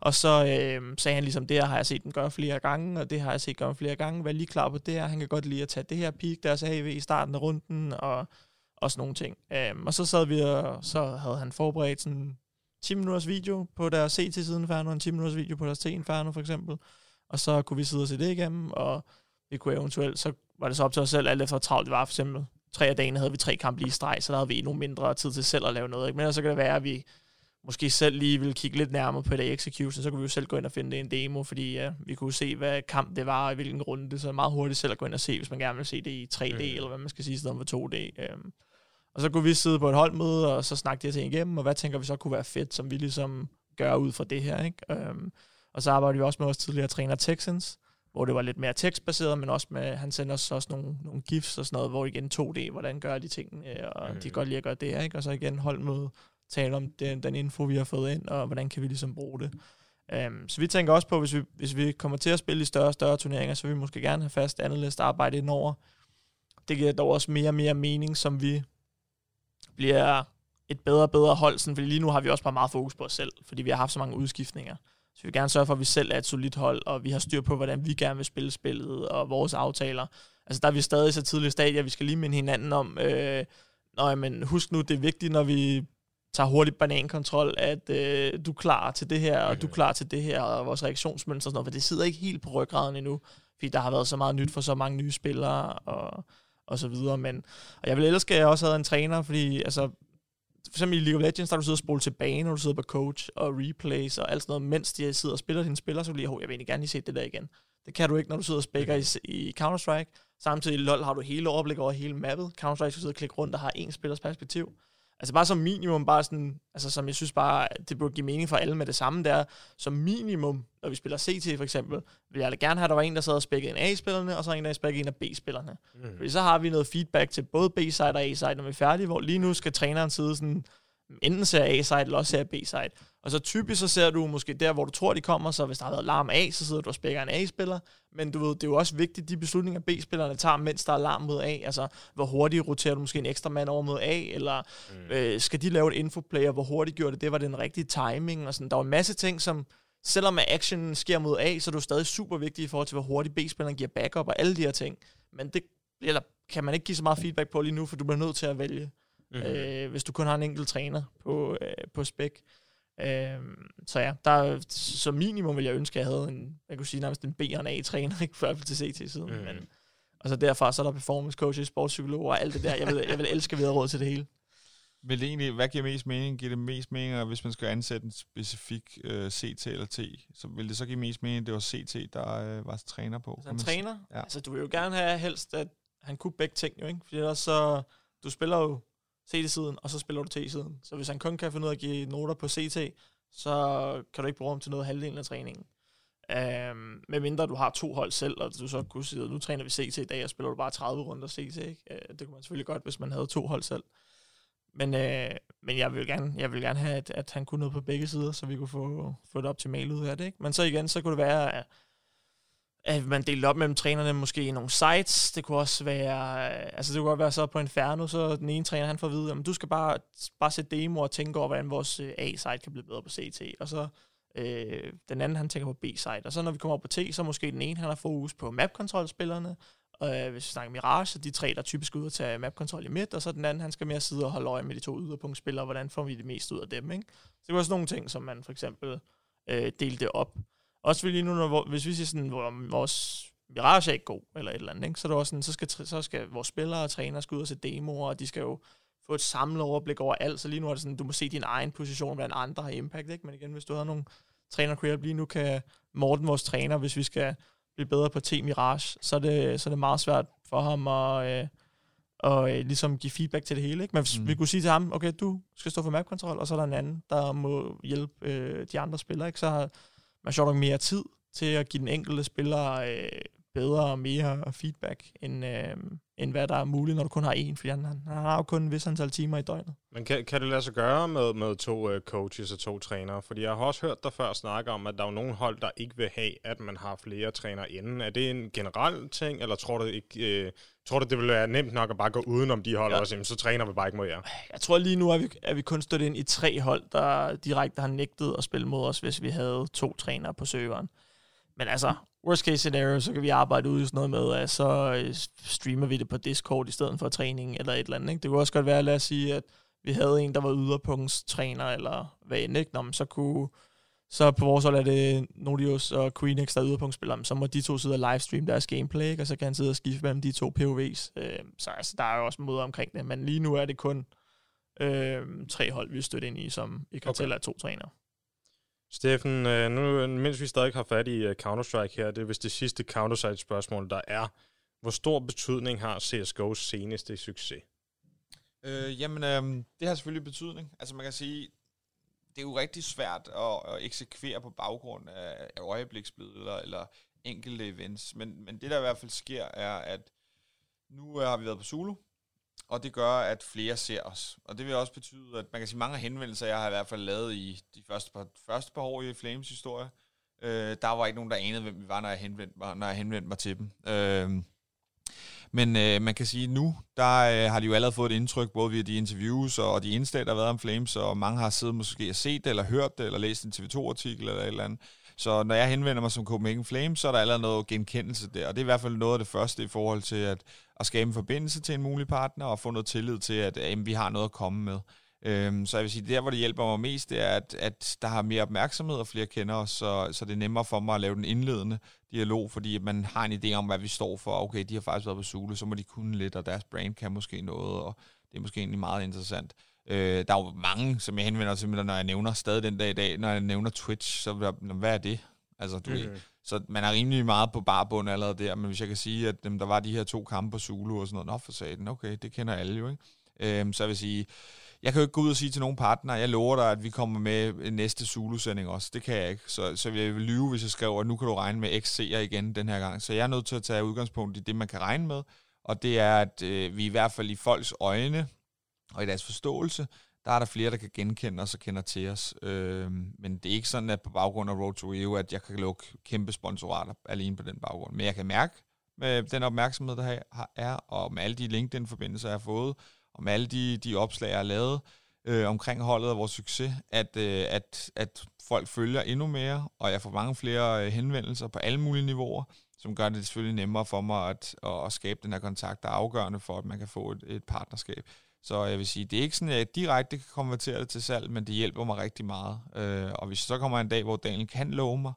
Og så øh, sagde han ligesom, det her har jeg set den gøre flere gange, og det har jeg set gøre flere gange, vær lige klar på det her, han kan godt lide at tage det her peak, der så i starten af runden, og, og sådan nogle ting. Øh, og så sad vi, og så havde han forberedt sådan 10 minutters video på deres C til siden Inferno, en 10 minutters video på deres T Inferno for eksempel, og så kunne vi sidde og se det igennem, og vi kunne eventuelt, så var det så op til os selv, alt efter hvor travlt det var, for eksempel tre af dagene havde vi tre kampe lige i streg, så der havde vi endnu mindre tid til selv at lave noget. Ikke? Men så kan det være, at vi måske selv lige vil kigge lidt nærmere på det execution, så kunne vi jo selv gå ind og finde det en demo, fordi ja, vi kunne se, hvad kamp det var, og i hvilken runde det, så er meget hurtigt selv at gå ind og se, hvis man gerne vil se det i 3D, mm. eller hvad man skal sige, i stedet for 2D. Øhm. Og så kunne vi sidde på et holdmøde, og så snakke det her ting igennem, og hvad tænker vi så kunne være fedt, som vi ligesom gør ud fra det her. Ikke? Øhm. Og så arbejder vi også med vores tidligere træner Texans, hvor det var lidt mere tekstbaseret, men også med, han sender os også nogle, nogle gifs og sådan noget, hvor igen 2D, hvordan gør de ting, og mm. de kan godt lide at gøre det, ikke? og så igen hold med tale om den, den info, vi har fået ind, og hvordan kan vi ligesom bruge det. Um, så vi tænker også på, hvis vi, hvis vi kommer til at spille i større og større turneringer, så vil vi måske gerne have fast analyst arbejde indover. Det giver dog også mere og mere mening, som vi bliver et bedre og bedre hold, sådan, fordi lige nu har vi også bare meget fokus på os selv, fordi vi har haft så mange udskiftninger. Så vi vil gerne sørge for, at vi selv er et solidt hold, og vi har styr på, hvordan vi gerne vil spille spillet, og vores aftaler. Altså der er vi stadig så tidlige stadier, vi skal lige minde hinanden om, øh, nøj, men husk nu, det er vigtigt, når vi tager hurtigt banankontrol, at øh, du er klar til det her, og du er klar til det her, og vores reaktionsmønster og sådan noget, for det sidder ikke helt på ryggraden endnu, fordi der har været så meget nyt for så mange nye spillere, og, og så videre, men og jeg vil elske, at jeg også havde en træner, fordi altså, eksempel i League of Legends, der du sidder og spole tilbage, når du sidder på coach og replays og alt sådan noget, mens de sidder og spiller dine spillere, så vil jeg, jeg vil egentlig gerne lige se det der igen. Det kan du ikke, når du sidder og spækker i, i Counter-Strike. Samtidig i LoL har du hele overblik over hele mappet. Counter-Strike skal sidde og klikke rundt og har en spillers perspektiv. Altså bare som minimum, bare sådan, altså som jeg synes bare, det burde give mening for alle med det samme, der som minimum, når vi spiller CT for eksempel, vil jeg gerne have, at der var en, der sad og spækkede en A-spillerne, og så en, der spækkede en af B-spillerne. Mm. Fordi så har vi noget feedback til både B-side og A-side, når vi er færdige, hvor lige nu skal træneren sidde sådan, enten ser A-side eller også ser B-side. Og så typisk så ser du måske der, hvor du tror, de kommer, så hvis der har været larm A, så sidder du og spækker en A-spiller. Men du ved, det er jo også vigtigt, de beslutninger, B-spillerne tager, mens der er larm mod A. Altså, hvor hurtigt roterer du måske en ekstra mand over mod A, eller mm. øh, skal de lave et infoplay, og hvor hurtigt gjorde det, det var den rigtige timing, og sådan. Der var en masse ting, som selvom action sker mod A, så er det jo stadig super vigtigt i forhold til, hvor hurtigt B-spilleren giver backup og alle de her ting. Men det eller kan man ikke give så meget feedback på lige nu, for du bliver nødt til at vælge, mm. øh, hvis du kun har en enkelt træner på, øh, på spec. Øh, så ja, der, så minimum vil jeg ønske, at jeg havde en, jeg kunne sige nærmest en B og en A-træner, ikke for til CT-siden. Mm. Men, og så derfra, så er der performance coaches, sportspsykologer og alt det der. Jeg vil, jeg vil elske videre råd til det hele. Vil det egentlig, hvad giver mest mening? Giver det mest mening, hvis man skal ansætte en specifik øh, CT eller T? Så vil det så give mest mening, at det var CT, der øh, var træner på? Så en træner? Ja. Altså, du vil jo gerne have helst, at han kunne begge ting, jo, ikke? Fordi ellers så, du spiller jo CT-siden, og så spiller du T-siden. Så hvis han kun kan finde ud af at give noter på CT, så kan du ikke bruge ham til noget halvdelen af træningen. Øhm, med mindre du har to hold selv, og du så kunne sige, nu træner vi CT i dag, og spiller du bare 30 runder CT. Ikke? Øh, det kunne man selvfølgelig godt, hvis man havde to hold selv. Men, øh, men jeg vil gerne, jeg vil gerne have, at, at han kunne noget på begge sider, så vi kunne få, få det optimalt ud af det. Ikke? Men så igen, så kunne det være, at at man delte op mellem trænerne måske i nogle sites. Det kunne også være, øh, altså det kunne godt være så på Inferno, så den ene træner han får at vide, at du skal bare, bare se demo og tænke over, hvordan vores øh, A-site kan blive bedre på CT. Og så øh, den anden, han tænker på B-site. Og så når vi kommer op på T, så måske den ene, han har fokus på map-kontrolspillerne. Og øh, hvis vi snakker Mirage, så de tre, der typisk ud at tage mapkontrol i midt, og så den anden, han skal mere sidde og holde øje med de to yderpunktspillere, hvordan får vi det mest ud af dem, ikke? Så det var også nogle ting, som man for eksempel øh, delte op. Også lige nu, når, hvis vi siger sådan, hvor vores Mirage er ikke god, eller et eller andet, ikke? så er det også sådan, så skal, så skal vores spillere og trænere skal ud og se demoer, og de skal jo få et samlet overblik over alt, så lige nu er det sådan, du må se din egen position, hvordan andre har impact, ikke? Men igen, hvis du har nogle træner create lige nu kan Morten, vores træner, hvis vi skal blive bedre på T-Mirage, så er, det, så er det meget svært for ham at, øh, og øh, ligesom give feedback til det hele. Ikke? Men hvis mm. vi kunne sige til ham, okay, du skal stå for map-kontrol, og så er der en anden, der må hjælpe øh, de andre spillere, ikke? så har man sjovt nok mere tid til at give den enkelte spiller øh, bedre og mere feedback, end, øh, end hvad der er muligt, når du kun har én, fordi han, han har jo kun en vis antal timer i døgnet. Men kan, kan det lade sig gøre med, med to uh, coaches og to trænere? Fordi jeg har også hørt dig før snakke om, at der er nogle hold, der ikke vil have, at man har flere trænere inden. Er det en generel ting, eller tror du ikke... Øh, Tror du, det vil være nemt nok at bare gå udenom de hold ja. og sige, så træner vi bare ikke mod jer? Jeg tror lige nu, at vi, er vi kun stået ind i tre hold, der direkte har nægtet at spille mod os, hvis vi havde to trænere på serveren. Men altså, worst case scenario, så kan vi arbejde ud i sådan noget med, at så øh, streamer vi det på Discord i stedet for træning eller et eller andet. Ikke? Det kunne også godt være, lad os sige, at vi havde en, der var yderpunktstræner eller hvad end, ikke? Nå, men så kunne så på vores hold er det Nodius og Queenix, der er yderpunktspillere, så må de to sidde og livestream deres gameplay, ikke? og så kan han sidde og skifte mellem de to POV's. Øh, så altså, der er jo også måder omkring det, men lige nu er det kun øh, tre hold, vi støtter ind i, som i kartel okay. er to trænere. Steffen, øh, nu, mens vi stadig har fat i øh, Counter-Strike her, det er vist det sidste Counter-Strike-spørgsmål, der er. Hvor stor betydning har CSGO's seneste succes? Øh, jamen, øh, det har selvfølgelig betydning. Altså man kan sige, det er jo rigtig svært at, at eksekvere på baggrund af, af øjebliksbilleder eller enkelte events. Men, men det, der i hvert fald sker, er, at nu øh, har vi været på Zulu, og det gør, at flere ser os. Og det vil også betyde, at man kan sige, mange henvendelser, jeg har i hvert fald lavet i de første par, første par år i Flames historie, øh, der var ikke nogen, der anede, hvem vi var, når jeg henvendte mig, når jeg henvendte mig til dem. Øh, men øh, man kan sige, nu der øh, har de jo allerede fået et indtryk, både via de interviews og de indslag, der har været om Flames, og mange har siddet måske og set det, eller hørt det, eller læst en TV2-artikel eller et eller andet. Så når jeg henvender mig som Copenhagen Flame, så er der allerede noget genkendelse der, og det er i hvert fald noget af det første i forhold til at, at skabe en forbindelse til en mulig partner, og få noget tillid til, at at vi har noget at komme med. Øhm, så jeg vil sige, der hvor det hjælper mig mest, det er, at, at der har mere opmærksomhed, og flere kender os, så, så det er nemmere for mig at lave den indledende dialog, fordi man har en idé om, hvad vi står for. Okay, de har faktisk været på Zulu, så må de kunne lidt, og deres brand kan måske noget, og det er måske egentlig meget interessant. Øh, der er jo mange, som jeg henvender til, når jeg nævner stadig den dag i dag, når jeg nævner Twitch, så hvad er det? Altså, du mm-hmm. ved, så man er rimelig meget på barbund allerede der, men hvis jeg kan sige, at dem, der var de her to kampe på Zulu og sådan noget, nå for satan, okay, det kender alle jo, ikke? Øh, så jeg vil sige, jeg kan jo ikke gå ud og sige til nogle partnere, jeg lover dig, at vi kommer med næste Zulu-sending også. Det kan jeg ikke. Så, så jeg vil lyve, hvis jeg skriver, at nu kan du regne med XC'er igen den her gang. Så jeg er nødt til at tage udgangspunkt i det, man kan regne med. Og det er, at øh, vi i hvert fald i folks øjne og i deres forståelse, der er der flere, der kan genkende os og kender til os. Øh, men det er ikke sådan, at på baggrund af Road to Rio, at jeg kan lukke kæmpe sponsorater alene på den baggrund. Men jeg kan mærke med den opmærksomhed, der er, og med alle de LinkedIn-forbindelser, jeg har fået, og med alle de, de opslag, jeg har lavet øh, omkring holdet og vores succes, at, øh, at, at folk følger endnu mere, og jeg får mange flere øh, henvendelser på alle mulige niveauer, som gør det selvfølgelig nemmere for mig at, at, at skabe den her kontakt, der er afgørende for, at man kan få et, et partnerskab. Så jeg vil sige, det er ikke sådan, at jeg direkte kan konvertere det til salg, men det hjælper mig rigtig meget. Øh, og hvis så kommer en dag, hvor Daniel kan love mig,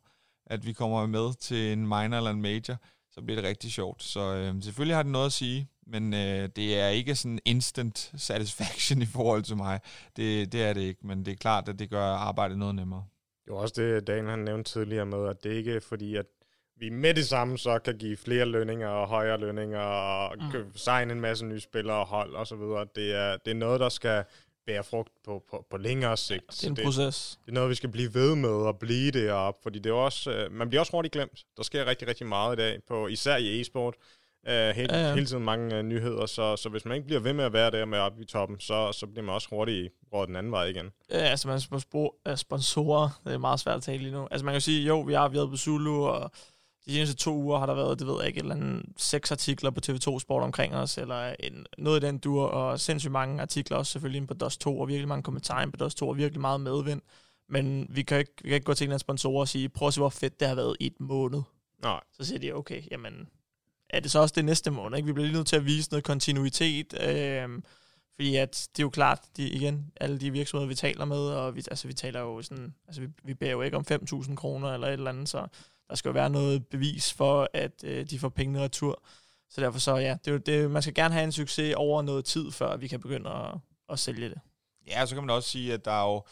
at vi kommer med til en minor eller en major, så bliver det rigtig sjovt. Så øh, selvfølgelig har det noget at sige, men øh, det er ikke sådan instant satisfaction i forhold til mig. Det, det er det ikke, men det er klart, at det gør arbejdet noget nemmere. Det var også det, Daniel han nævnte tidligere med, at det ikke er fordi, at vi med det samme så kan give flere lønninger og højere lønninger og mm. signe en masse nye spillere og hold og så videre. Det er, det er noget, der skal bære frugt på, på, på længere sigt. Ja, det er en det, proces. Det er noget, vi skal blive ved med at blive det op, fordi det er også, øh, man bliver også hurtigt glemt. Der sker rigtig, rigtig meget i dag, på, især i e-sport. Uh, hele, ja, ja. hele tiden mange uh, nyheder, så, så hvis man ikke bliver ved med at være der med op i toppen, så, så bliver man også hurtigt råd den anden vej igen. Ja, altså man er sponsorer, det er meget svært at tale lige nu. Altså man kan jo sige, jo, vi har været på Zulu, og de seneste to uger har der været, det ved jeg ikke, eller andet seks artikler på TV2 Sport omkring os, eller en, noget i den dur, og sindssygt mange artikler også selvfølgelig på DOS 2, og virkelig mange kommentarer på DOS 2, og virkelig meget medvind. Men vi kan ikke, vi kan ikke gå til en sponsorer og sige, prøv at se, hvor fedt det har været i et måned. Nej. Så siger de, okay, jamen, er det så også det næste måned? Ikke? Vi bliver lige nødt til at vise noget kontinuitet, øh, fordi at det er jo klart, de, igen, alle de virksomheder, vi taler med, og vi, altså, vi taler jo sådan, altså vi, vi bærer jo ikke om 5.000 kroner eller et eller andet, så der skal jo være noget bevis for, at øh, de får pengene retur. Så derfor så, ja, det det, man skal gerne have en succes over noget tid, før vi kan begynde at, at sælge det. Ja, så kan man også sige, at der er jo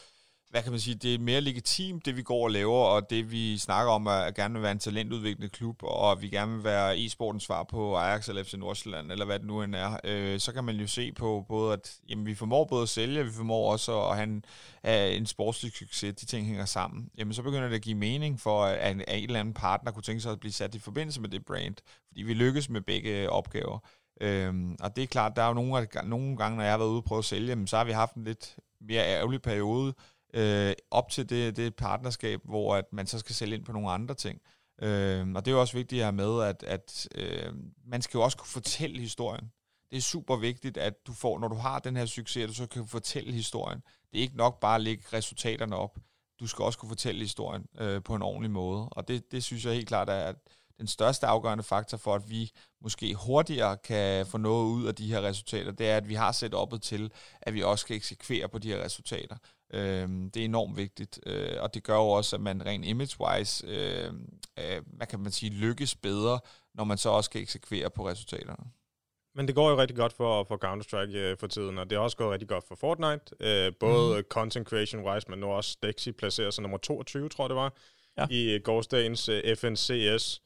hvad kan man sige, det er mere legitimt, det vi går og laver, og det vi snakker om, at gerne vil være en talentudviklende klub, og at vi gerne vil være e-sportens svar på Ajax eller FC Nordsjælland, eller hvad det nu end er, øh, så kan man jo se på både, at jamen, vi formår både at sælge, vi formår også at have en, øh, en sportslig succes, de ting hænger sammen. Jamen, så begynder det at give mening for, at en, at en eller anden partner kunne tænke sig at blive sat i forbindelse med det brand, fordi vi lykkes med begge opgaver. Øhm, og det er klart, der er jo nogle, nogle gange, når jeg har været ude og prøve at sælge, så har vi haft en lidt mere ærgerlig periode, øh, op til det, det partnerskab, hvor at man så skal sælge ind på nogle andre ting. Øh, og det er jo også vigtigt at have med, at, at øh, man skal jo også kunne fortælle historien. Det er super vigtigt, at du får, når du har den her succes, at du så kan fortælle historien. Det er ikke nok bare at lægge resultaterne op. Du skal også kunne fortælle historien øh, på en ordentlig måde. Og det, det synes jeg helt klart er at den største afgørende faktor for, at vi måske hurtigere kan få noget ud af de her resultater, det er, at vi har set oppet til, at vi også skal eksekvere på de her resultater. Øh, det er enormt vigtigt, øh, og det gør jo også, at man rent image-wise, øh, øh, hvad kan man sige, lykkes bedre, når man så også skal eksekvere på resultaterne. Men det går jo rigtig godt for, for Counter-Strike øh, for tiden, og det er også gået rigtig godt for Fortnite. Øh, både mm. content creation-wise, men nu også Dexy placerer sig nummer 22, tror jeg det var, ja. i øh, gårsdagens øh, FNCS.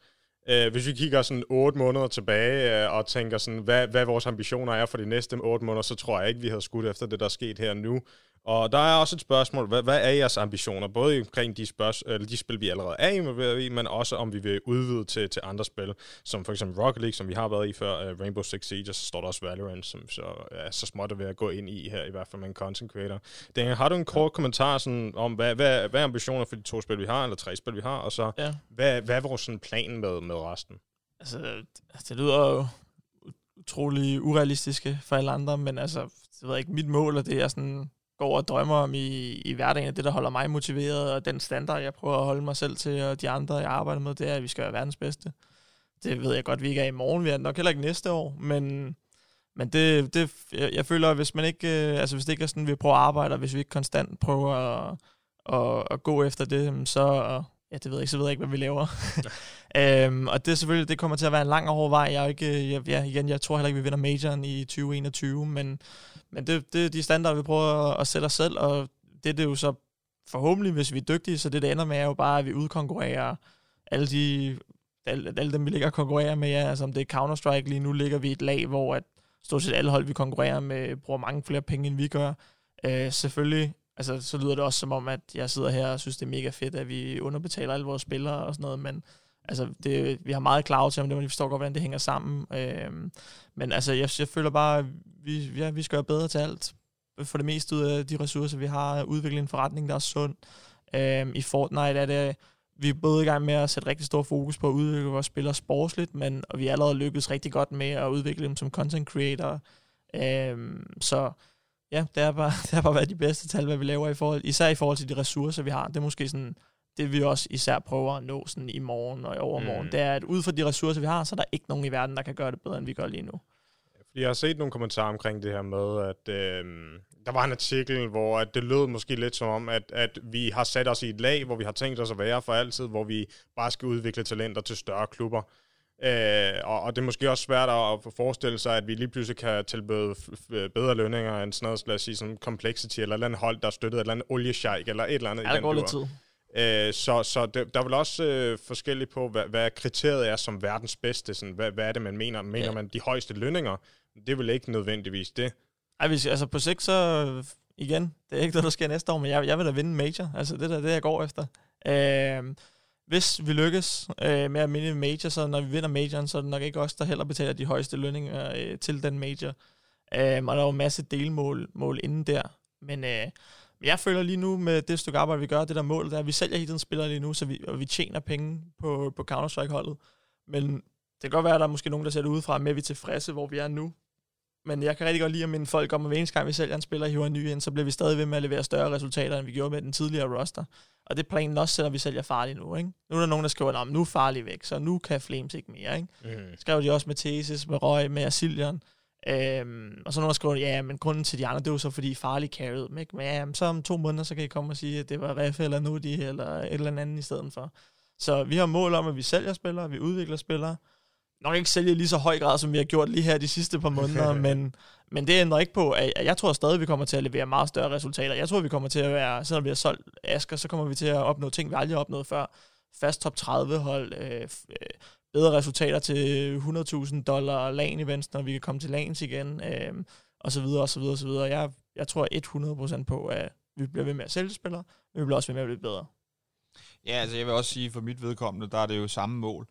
Øh, hvis vi kigger sådan 8 måneder tilbage øh, og tænker sådan, hvad, hvad vores ambitioner er for de næste 8 måneder, så tror jeg ikke, vi havde skudt efter det, der er sket her nu. Og der er også et spørgsmål, hvad, hvad er jeres ambitioner? Både omkring de, spørg- eller de spil, vi allerede er involveret i, men også om vi vil udvide til, til andre spil, som for eksempel Rocket League, som vi har været i før, uh, Rainbow Six Siege, og så står der også Valorant, som så er så småt at være at gå ind i her, i hvert fald med en content creator. Daniel, har du en kort kommentar sådan, om, hvad, hvad, hvad er ambitioner for de to spil, vi har, eller tre spil, vi har, og så ja. hvad, hvad er vores sådan, plan med, med resten? Altså, det lyder jo utrolig urealistiske for alle andre, men altså, det ved jeg ikke, mit mål, og det er sådan går og drømmer om i, i hverdagen, er det, der holder mig motiveret, og den standard, jeg prøver at holde mig selv til, og de andre, jeg arbejder med, det er, at vi skal være verdens bedste. Det ved jeg godt, vi ikke er i morgen, vi er nok heller ikke næste år, men, men det, det, jeg, jeg føler, at hvis man ikke, øh, altså hvis det ikke er sådan, vi prøver at arbejde, og hvis vi ikke konstant prøver at, at, at gå efter det, så, ja, det ved jeg ikke, så ved jeg ikke, hvad vi laver. øhm, og det er selvfølgelig, det kommer til at være en lang og hård vej. Jeg, er ikke, øh, jeg, ja, igen, jeg tror heller ikke, vi vinder majoren i 2021, men men det, det er de standarder, vi prøver at sætte os selv, og det det er jo så forhåbentlig, hvis vi er dygtige, så det, det ender med er jo bare, at vi udkonkurrerer alle de alle, alle dem, vi ligger og konkurrerer med, ja, altså om det er Counter-Strike, lige nu ligger vi i et lag, hvor at stort set alle hold, vi konkurrerer med, bruger mange flere penge, end vi gør. Øh, selvfølgelig, altså så lyder det også som om, at jeg sidder her og synes, det er mega fedt, at vi underbetaler alle vores spillere og sådan noget, men altså, det, vi har meget klar til, om det, men vi forstår godt, hvordan det hænger sammen. Øh, men altså, jeg, jeg føler bare, at vi, ja, vi skal gøre bedre til alt. For det meste ud af de ressourcer, vi har, udvikle en forretning, der er sund. Øh, I Fortnite er det, vi er både i gang med at sætte rigtig stor fokus på at udvikle vores spillere sportsligt, men og vi er allerede lykkedes rigtig godt med at udvikle dem som content creator. Øh, så ja, det er bare, det er bare været de bedste tal, hvad vi laver i forhold, især i forhold til de ressourcer, vi har. Det er måske sådan det vi også især prøver at nå sådan i morgen og i overmorgen, mm. det er, at ud fra de ressourcer, vi har, så er der ikke nogen i verden, der kan gøre det bedre, end vi gør lige nu. Jeg har set nogle kommentarer omkring det her med, at øh, der var en artikel, hvor at det lød måske lidt som om, at, at vi har sat os i et lag, hvor vi har tænkt os at være for altid, hvor vi bare skal udvikle talenter til større klubber. Øh, og, og det er måske også svært at forestille sig, at vi lige pludselig kan tilbyde bedre lønninger end sådan noget, lad os sige, som Complexity, eller et eller andet hold, der støttet et eller andet oliesjejk, eller et eller andet. Ja, det går lidt tid. Øh, så så det, der er vel også øh, forskelligt på, hvad, hvad kriteriet er som verdens bedste. Sådan, hvad, hvad er det, man mener? Mener ja. man de højeste lønninger? Det er vel ikke nødvendigvis det. Ej, hvis, altså på sigt så, igen, det er ikke det, der sker næste år, men jeg, jeg vil da vinde major. Altså det er det, jeg går efter. Øh, hvis vi lykkes øh, med at vinde major, så når vi vinder majoren, så er det nok ikke os, der heller betaler de højeste lønninger øh, til den major. Øh, og der er jo en masse delmål mål inden der. Men øh, jeg føler lige nu med det stykke arbejde, vi gør, det der mål, der er, at vi sælger hele tiden spillere lige nu, så vi, og vi tjener penge på, på Counter-Strike-holdet. Men det kan godt være, at der er måske nogen, der ser det udefra, med at vi er tilfredse, hvor vi er nu. Men jeg kan rigtig godt lide at minde folk om, at hver eneste gang vi sælger en spiller og hiver en ny ind, så bliver vi stadig ved med at levere større resultater, end vi gjorde med den tidligere roster. Og det er planen også, selvom vi sælger farligt nu. Ikke? Nu er der nogen, der skriver, at nu er farlig væk, så nu kan Flames ikke mere. Ikke? Mm. Skrev de også med Thesis, med Røg, med Asilion. Øhm, og så nogen der skriver, ja, men grunden til de andre, det var så fordi farlig carried dem, ikke? Men ja, så om to måneder, så kan I komme og sige, at det var Ref eller Nudi eller et eller andet i stedet for. Så vi har mål om, at vi sælger spillere, vi udvikler spillere. nok ikke sælge lige så høj grad, som vi har gjort lige her de sidste par måneder, men, men det ændrer ikke på, at jeg tror stadig, at vi kommer til at levere meget større resultater. Jeg tror, vi kommer til at være, selvom vi har solgt Asker, så kommer vi til at opnå ting, vi aldrig har opnået før. Fast top 30 hold, øh, øh, bedre resultater til 100.000 dollar LAN events, når vi kan komme til LANs igen, øh, og så videre, og så videre, og så videre. Jeg, jeg tror 100% på, at vi bliver ved med at sælge spillere, men vi bliver også ved med at blive bedre. Ja, altså jeg vil også sige, for mit vedkommende, der er det jo samme mål.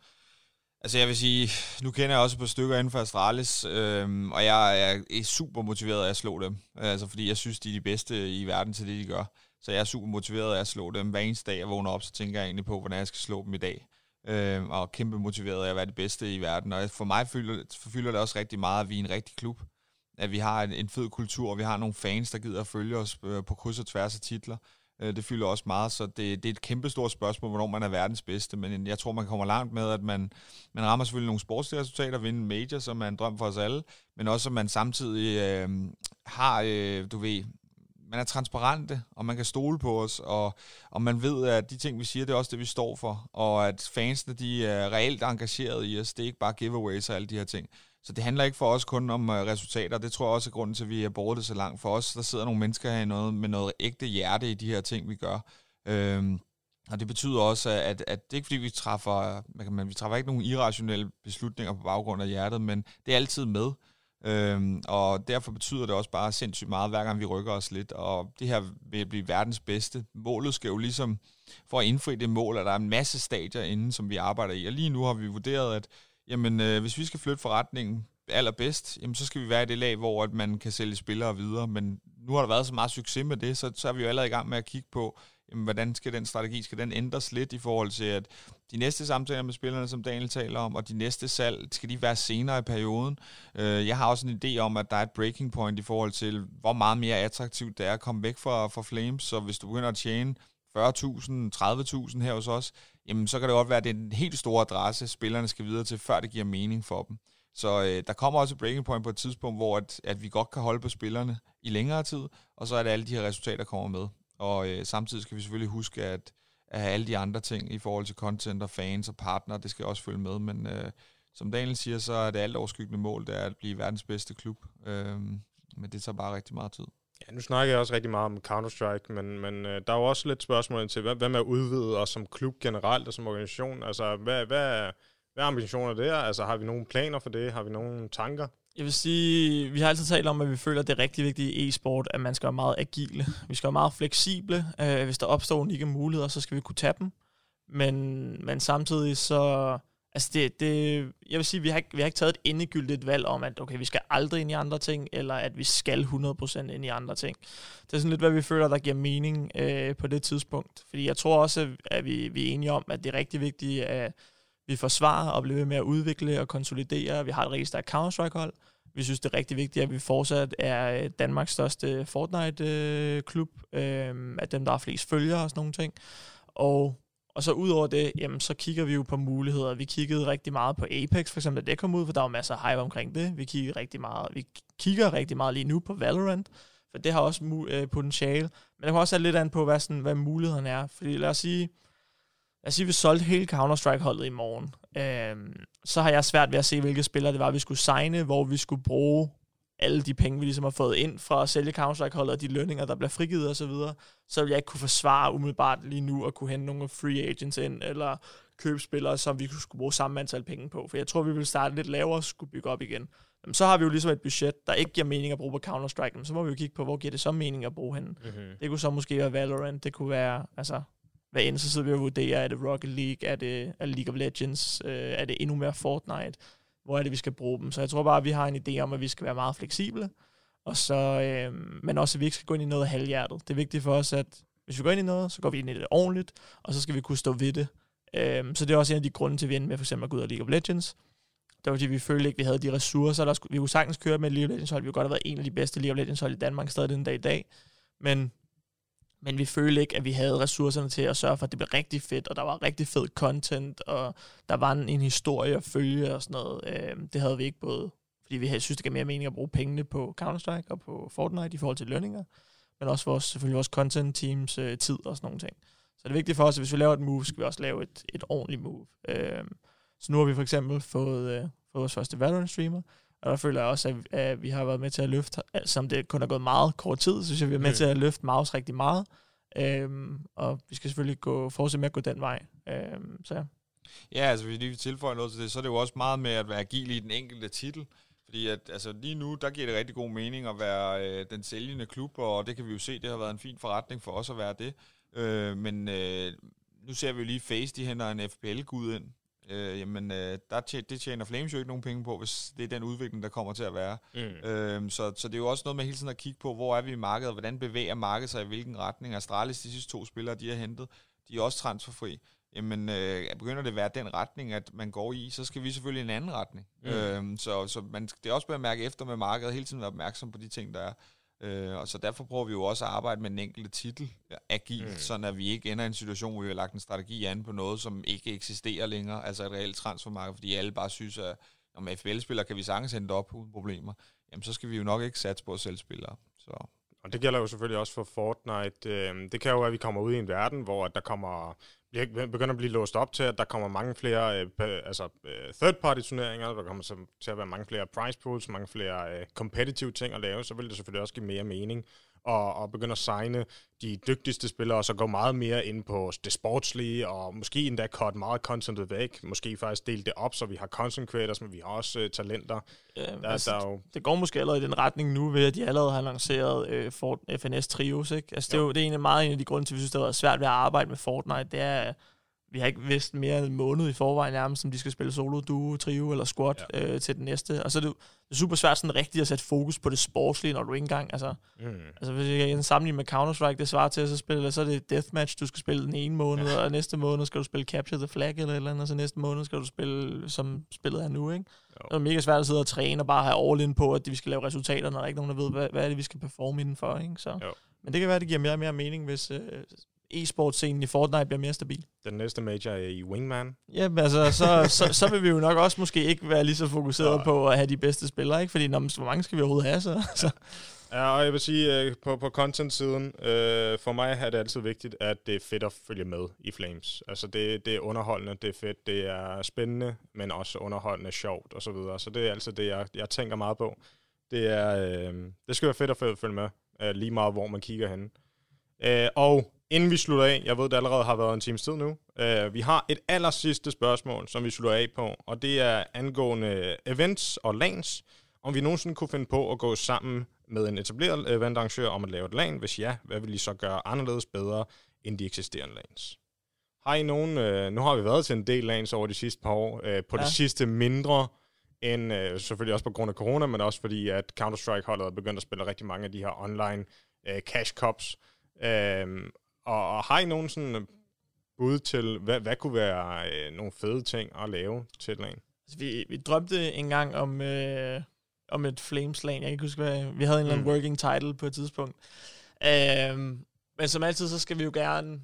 Altså jeg vil sige, nu kender jeg også på stykker inden for Astralis, øhm, og jeg er super motiveret af at slå dem. Altså fordi jeg synes, de er de bedste i verden til det, de gør. Så jeg er super motiveret af at slå dem. Hver eneste dag, jeg vågner op, så tænker jeg egentlig på, hvordan jeg skal slå dem i dag øh, og kæmpe motiveret af at være det bedste i verden. Og for mig fylder, fylder det også rigtig meget, at vi er en rigtig klub. At vi har en, en fed kultur, og vi har nogle fans, der gider at følge os øh, på kryds og tværs af titler. Øh, det fylder også meget, så det, det er et kæmpe stort spørgsmål, hvornår man er verdens bedste, men jeg tror, man kommer langt med, at man, man rammer selvfølgelig nogle sportslige resultater, vinder en major, som er en drøm for os alle, men også at man samtidig øh, har, øh, du ved, man er transparente, og man kan stole på os, og, og man ved, at de ting, vi siger, det er også det, vi står for, og at fansene, de er reelt engageret i os, det er ikke bare giveaways og alle de her ting. Så det handler ikke for os kun om øh, resultater. Det tror jeg også er grunden til, at vi har båret det så langt. For os, der sidder nogle mennesker her noget, med noget ægte hjerte i de her ting, vi gør. Øhm, og det betyder også, at, at, at det er ikke fordi, vi træffer, man, vi træffer ikke nogen irrationelle beslutninger på baggrund af hjertet, men det er altid med. Øhm, og derfor betyder det også bare sindssygt meget, hver gang vi rykker os lidt. Og det her vil blive verdens bedste. Målet skal jo ligesom, for at indfri det mål, at der er en masse stadier inden, som vi arbejder i. Og lige nu har vi vurderet, at jamen, øh, hvis vi skal flytte forretningen allerbedst, jamen, så skal vi være i det lag, hvor at man kan sælge spillere videre. Men nu har der været så meget succes med det, så, så er vi jo allerede i gang med at kigge på, jamen, hvordan skal den strategi, skal den ændres lidt i forhold til, at de næste samtaler med spillerne, som Daniel taler om, og de næste salg, skal de være senere i perioden. Øh, jeg har også en idé om, at der er et breaking point i forhold til, hvor meget mere attraktivt det er at komme væk fra, fra Flames, så hvis du begynder at tjene 40.000, 30.000 her hos os, jamen så kan det godt være, at det er en helt stor adresse, spillerne skal videre til, før det giver mening for dem. Så øh, der kommer også et breaking point på et tidspunkt, hvor at, at vi godt kan holde på spillerne i længere tid, og så er det alle de her resultater, kommer med. Og øh, samtidig skal vi selvfølgelig huske, at, at have alle de andre ting i forhold til content og fans og partner, det skal også følge med, men øh, som Daniel siger, så er det alt overskyggende mål, det er at blive verdens bedste klub. Øh, men det tager bare rigtig meget tid. Ja, nu snakker jeg også rigtig meget om Counter-Strike, men, men øh, der er jo også lidt spørgsmål til, hvad, hvad med at udvide os som klub generelt og som organisation? Altså, hvad, hvad, hvad er ambitioner der? Altså, har vi nogle planer for det? Har vi nogle tanker? Jeg vil sige, vi har altid talt om, at vi føler, at det er rigtig vigtigt i e-sport, at man skal være meget agile. Vi skal være meget fleksible. Øh, hvis der opstår unikke muligheder, så skal vi kunne tage dem. Men, men samtidig så Altså det, det, jeg vil sige, vi har, ikke, vi har ikke taget et endegyldigt valg om, at okay, vi skal aldrig ind i andre ting, eller at vi skal 100% ind i andre ting. Det er sådan lidt, hvad vi føler, der giver mening øh, på det tidspunkt. Fordi jeg tror også, at vi, vi er enige om, at det er rigtig vigtigt, at vi forsvarer og bliver ved med at udvikle og konsolidere. Vi har et rigtig stærkt Counter-Strike-hold. Vi synes, det er rigtig vigtigt, at vi fortsat er øh, Danmarks største Fortnite-klub. Øh, øhm, at dem, der har flest følgere og sådan nogle ting. Og og så ud over det, jamen, så kigger vi jo på muligheder. Vi kiggede rigtig meget på Apex, for eksempel, da det kom ud, for der var masser af hype omkring det. Vi kigger rigtig meget, vi kigger rigtig meget lige nu på Valorant, for det har også mu- øh, potentiale. Men det kan også have lidt an på, hvad, sådan, hvad mulighederne er. Fordi lad os sige, lad os sige, vi solgte hele Counter-Strike-holdet i morgen. Øhm, så har jeg svært ved at se, hvilke spillere det var, vi skulle signe, hvor vi skulle bruge alle de penge, vi ligesom har fået ind fra at sælge Counter-Strike-holdet, og de lønninger, der bliver frigivet osv., så, videre, så vil jeg ikke kunne forsvare umiddelbart lige nu at kunne hente nogle free agents ind, eller købe spillere, som vi skulle bruge samme antal penge på. For jeg tror, vi vil starte lidt lavere og skulle bygge op igen. Jamen, så har vi jo ligesom et budget, der ikke giver mening at bruge på Counter-Strike, men så må vi jo kigge på, hvor giver det så mening at bruge henne. Mm-hmm. Det kunne så måske være Valorant, det kunne være, altså, hvad end, så sidder vi og vurderer, er det Rocket League, er det, er det League of Legends, øh, er det endnu mere Fortnite, hvor er det, vi skal bruge dem. Så jeg tror bare, at vi har en idé om, at vi skal være meget fleksible, og så, øh, men også, at vi ikke skal gå ind i noget halvhjertet. Det er vigtigt for os, at hvis vi går ind i noget, så går vi ind i det ordentligt, og så skal vi kunne stå ved det. Øh, så det er også en af de grunde til, at vi endte med for eksempel at gå ud af League of Legends. Det var fordi, vi følte ikke, at vi havde de ressourcer. Der skulle, vi kunne sagtens køre med League of Legends hold. Vi kunne godt have været en af de bedste League of Legends hold i Danmark stadig den dag i dag. Men men vi følte ikke, at vi havde ressourcerne til at sørge for, at det blev rigtig fedt, og der var rigtig fed content, og der var en, en historie at følge og sådan noget. Øh, det havde vi ikke både, fordi vi havde, synes, det gav mere mening at bruge pengene på Counter-Strike og på Fortnite i forhold til lønninger, men også vores, selvfølgelig vores content teams øh, tid og sådan nogle ting. Så det er vigtigt for os, at hvis vi laver et move, skal vi også lave et, et ordentligt move. Øh, så nu har vi for eksempel fået, øh, fået vores første Valorant-streamer. Og der føler jeg også, at, at vi har været med til at løfte, som det kun er gået meget kort tid, synes jeg, vi er med mm. til at løfte Maus rigtig meget. Øhm, og vi skal selvfølgelig gå, fortsætte med at gå den vej. Øhm, så ja. Ja, altså hvis vi lige tilføje noget til det, så er det jo også meget med at være agil i den enkelte titel. Fordi at, altså, lige nu, der giver det rigtig god mening at være øh, den sælgende klub, og det kan vi jo se, det har været en fin forretning for os at være det. Øh, men øh, nu ser vi jo lige Face, de henter en FPL-gud ind. Øh, jamen, øh, der tjener, det tjener Flames jo ikke nogen penge på, hvis det er den udvikling, der kommer til at være. Mm. Øh, så, så det er jo også noget med hele tiden at kigge på, hvor er vi i markedet, hvordan bevæger markedet sig i hvilken retning. Astralis, de sidste to spillere, de har hentet, de er også transferfri jamen øh, begynder det at være den retning, at man går i, så skal vi selvfølgelig i en anden retning. Mm. Øhm, så så man, det er også bare at mærke efter med markedet, hele tiden være opmærksom på de ting, der er. Øh, og så derfor prøver vi jo også at arbejde med en enkelte titel agilt, mm. sådan at vi ikke ender i en situation, hvor vi har lagt en strategi an på noget, som ikke eksisterer længere, altså et reelt transfermarked, fordi alle bare synes, at når man FBL-spiller kan vi sagtens hente op uden problemer, jamen så skal vi jo nok ikke satse på at sælge spillere. Så. Og det gælder jo selvfølgelig også for Fortnite. Øhm, det kan jo være, at vi kommer ud i en verden, hvor der kommer begynder at blive låst op til, at der kommer mange flere øh, altså, øh, third-party turneringer, der kommer til at være mange flere prize pools, mange flere øh, competitive ting at lave, så vil det selvfølgelig også give mere mening og, og begynde at signe de dygtigste spillere, og så gå meget mere ind på det sportslige, og måske endda cut meget contentet væk, måske faktisk dele det op, så vi har content creators, men vi har også uh, talenter. Ja, der, altså, der jo... Det går måske allerede i den retning nu, ved at de allerede har lanceret øh, Fort, FNS Trios, ikke? Altså, det er jo det er egentlig meget en af de grunde til, at vi synes, det har været svært ved at arbejde med Fortnite, det er, vi har ikke vidst mere end en måned i forvejen nærmest, som de skal spille solo, duo, trio eller squat ja. øh, til den næste. Og så er det, det er super svært sådan rigtigt at sætte fokus på det sportslige, når du ikke engang, altså, mm. altså hvis jeg kan sammenligne med Counter-Strike, det svarer til at så spille, så er det deathmatch, du skal spille den ene måned, ja. og næste måned skal du spille Capture the Flag eller et eller andet, og så næste måned skal du spille, som spillet er nu, ikke? Jo. Det er mega svært at sidde og træne og bare have all in på, at vi skal lave resultater, når der er ikke nogen, der ved, hvad, hvad er det, vi skal performe indenfor, ikke? Så. Jo. Men det kan være, at det giver mere og mere mening, hvis, øh, e-sportscenen i Fortnite bliver mere stabil. Den næste major er i Wingman. Ja, altså, så, så, så vil vi jo nok også måske ikke være lige så fokuseret ja. på at have de bedste spillere, ikke? Fordi når, hvor mange skal vi overhovedet have så? så. Ja, og jeg vil sige, uh, på, på content-siden, uh, for mig er det altid vigtigt, at det er fedt at følge med i Flames. Altså, det, det er underholdende, det er fedt, det er spændende, men også underholdende, sjovt og så videre. Så det er altså det, jeg, jeg tænker meget på. Det, er, uh, det skal være fedt at følge med, uh, lige meget hvor man kigger hen. Uh, og Inden vi slutter af, jeg ved, det allerede har været en times tid nu, uh, vi har et aller sidste spørgsmål, som vi slutter af på, og det er angående events og LANs. Om vi nogensinde kunne finde på at gå sammen med en etableret eventarrangør om at lave et LAN, hvis ja, hvad vil I så gøre anderledes bedre end de eksisterende LANs? Har I nogen, uh, nu har vi været til en del LANs over de sidste par år, uh, på ja. det sidste mindre, end uh, selvfølgelig også på grund af corona, men også fordi, at Counter-Strike-holdet er begyndt at spille rigtig mange af de her online uh, cash cups. Uh, og, og har I nogen sådan øh, bud til, hvad, hvad kunne være øh, nogle fede ting at lave til LAN? Altså, vi, vi drømte engang om, øh, om et Flames LAN. Jeg kan ikke huske, hvad... Vi havde en mm. eller anden mm. working title på et tidspunkt. Øh, men som altid, så skal vi jo gerne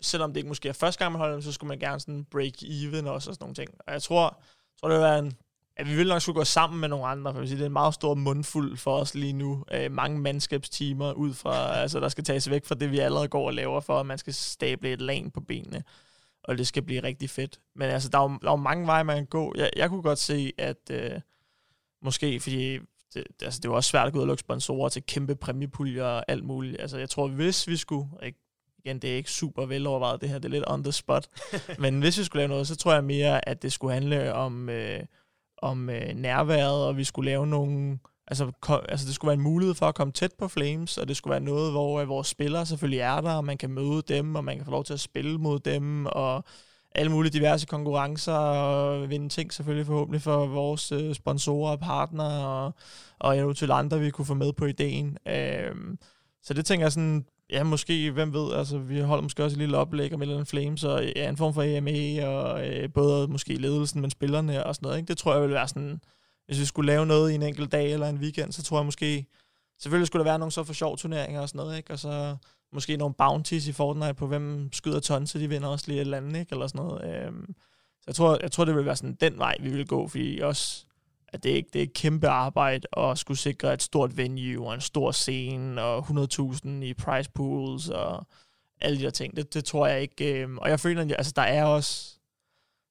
selvom det ikke måske er første gang, man holder dem, så skulle man gerne sådan break even også og sådan nogle ting. Og jeg tror, tror det vil være en at vi vil nok skulle gå sammen med nogle andre, for sige, det er en meget stor mundfuld for os lige nu. Øh, mange mandskabstimer ud fra, altså der skal tages væk fra det, vi allerede går og laver, for at man skal stable et lag på benene, og det skal blive rigtig fedt. Men altså, der er jo, der er jo mange veje, man kan gå. Jeg, jeg kunne godt se, at øh, måske, fordi det, altså, det er jo også svært at gå ud og lukke sponsorer til kæmpe præmiepuljer og alt muligt. Altså, jeg tror, hvis vi skulle, ikke, igen, det er ikke super velovervejet det her, det er lidt on the spot, men hvis vi skulle lave noget, så tror jeg mere, at det skulle handle om... Øh, om øh, nærværet, og vi skulle lave nogle... Altså, kom, altså, det skulle være en mulighed for at komme tæt på Flames, og det skulle være noget, hvor øh, vores spillere selvfølgelig er der, og man kan møde dem, og man kan få lov til at spille mod dem, og alle mulige diverse konkurrencer, og vinde ting selvfølgelig forhåbentlig for vores øh, sponsorer og partnere, og, og eventuelt andre, vi kunne få med på ideen. Øh, så det tænker jeg sådan, ja, måske, hvem ved, altså vi holder måske også et lille oplæg om et eller andet Flames, og ja, en form for AMA, og øh, både måske ledelsen, men spillerne og sådan noget, ikke? Det tror jeg vil være sådan, hvis vi skulle lave noget i en enkelt dag eller en weekend, så tror jeg måske, selvfølgelig skulle der være nogle så for sjov turneringer og sådan noget, ikke? Og så måske nogle bounties i Fortnite på, hvem skyder ton, så de vinder også lige et eller andet, ikke? Eller sådan noget. Øhm, så jeg tror, jeg tror, det vil være sådan den vej, vi vil gå, fordi også at det er, ikke, det er et kæmpe arbejde at skulle sikre et stort venue og en stor scene og 100.000 i prize pools og alle de der ting. Det, det tror jeg ikke. Øh, og jeg føler, at altså, der er også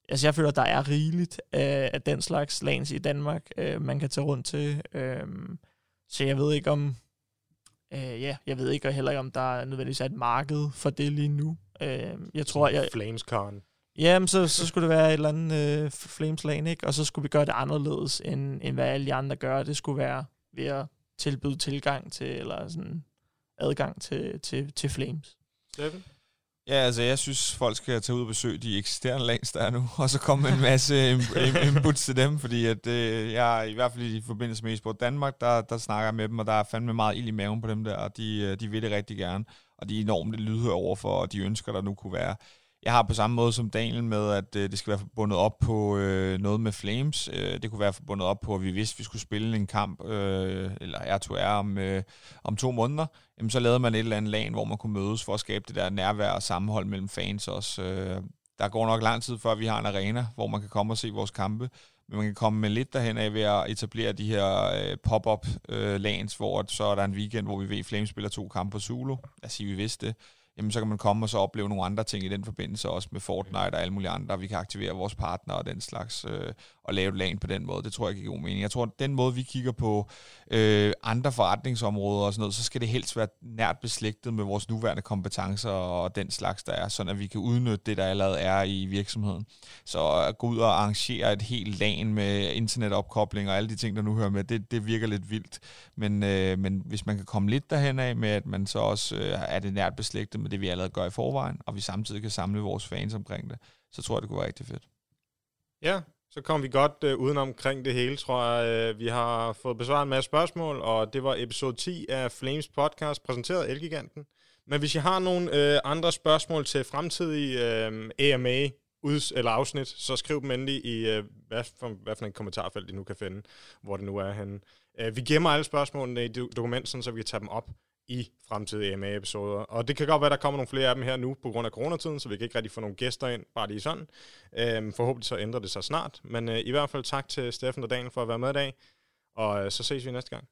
altså jeg føler, at der er rigeligt af, af den slags lands i Danmark, øh, man kan tage rundt til. Øh, så jeg ved ikke om, øh, ja, jeg ved ikke og heller ikke, om der er nødvendigvis et marked for det lige nu. Øh, jeg tror, jeg... Flamescon. Jamen, så, så skulle det være et eller andet øh, flameslane, ikke? Og så skulle vi gøre det anderledes, end, end hvad alle de andre gør. Det skulle være ved at tilbyde tilgang til, eller sådan adgang til, til, til flames. Steffen? Ja, altså jeg synes, folk skal tage ud og besøge de eksisterende lands, der er nu, og så komme med en masse inputs til dem, fordi at, øh, jeg i hvert fald i forbindelse med eSport Danmark, der, der snakker jeg med dem, og der er fandme meget ild i maven på dem der, og de, øh, de vil det rigtig gerne, og de er enormt lydhøre overfor, og de ønsker, der nu kunne være jeg har på samme måde som Daniel med, at øh, det skal være forbundet op på øh, noget med Flames. Øh, det kunne være forbundet op på, at vi vidste, at vi skulle spille en kamp, øh, eller R2R om, øh, om to måneder. Jamen, så lavede man et eller andet lag, hvor man kunne mødes for at skabe det der nærvær og sammenhold mellem fans også. Øh, der går nok lang tid, før vi har en arena, hvor man kan komme og se vores kampe. Men man kan komme med lidt derhen af ved at etablere de her øh, pop-up øh, lands, hvor så er der en weekend, hvor vi ved, at Flames spiller to kampe på Zulu. Lad os sige, vi vidste det jamen så kan man komme og så opleve nogle andre ting i den forbindelse, også med Fortnite og alle mulige andre. Vi kan aktivere vores partner og den slags, øh, og lave et lag på den måde. Det tror jeg giver god mening. Jeg tror, at den måde, vi kigger på øh, andre forretningsområder og sådan noget, så skal det helst være nært beslægtet med vores nuværende kompetencer og den slags, der er, sådan at vi kan udnytte det, der allerede er i virksomheden. Så at gå ud og arrangere et helt lag med internetopkobling og alle de ting, der nu hører med, det, det virker lidt vildt. Men, øh, men hvis man kan komme lidt derhen af med, at man så også øh, er det nært beslægtet med det, vi allerede gør i forvejen, og vi samtidig kan samle vores fans omkring det, så tror jeg, det kunne være rigtig fedt. Ja, så kom vi godt øh, udenom omkring det hele, tror jeg. Øh, vi har fået besvaret en masse spørgsmål, og det var episode 10 af Flames podcast, præsenteret af Elgiganten. Men hvis I har nogle øh, andre spørgsmål til fremtidige øh, AMA uds- eller afsnit, så skriv dem endelig i, øh, hvad, for, hvad for en kommentarfelt, I nu kan finde, hvor det nu er henne. Øh, vi gemmer alle spørgsmålene i dokumenten, så vi kan tage dem op i fremtidige EMA-episoder. Og det kan godt være, der kommer nogle flere af dem her nu på grund af coronatiden, så vi kan ikke rigtig få nogle gæster ind, bare lige sådan. Øhm, forhåbentlig så ændrer det sig snart. Men øh, i hvert fald tak til Steffen og Daniel for at være med i dag, og øh, så ses vi næste gang.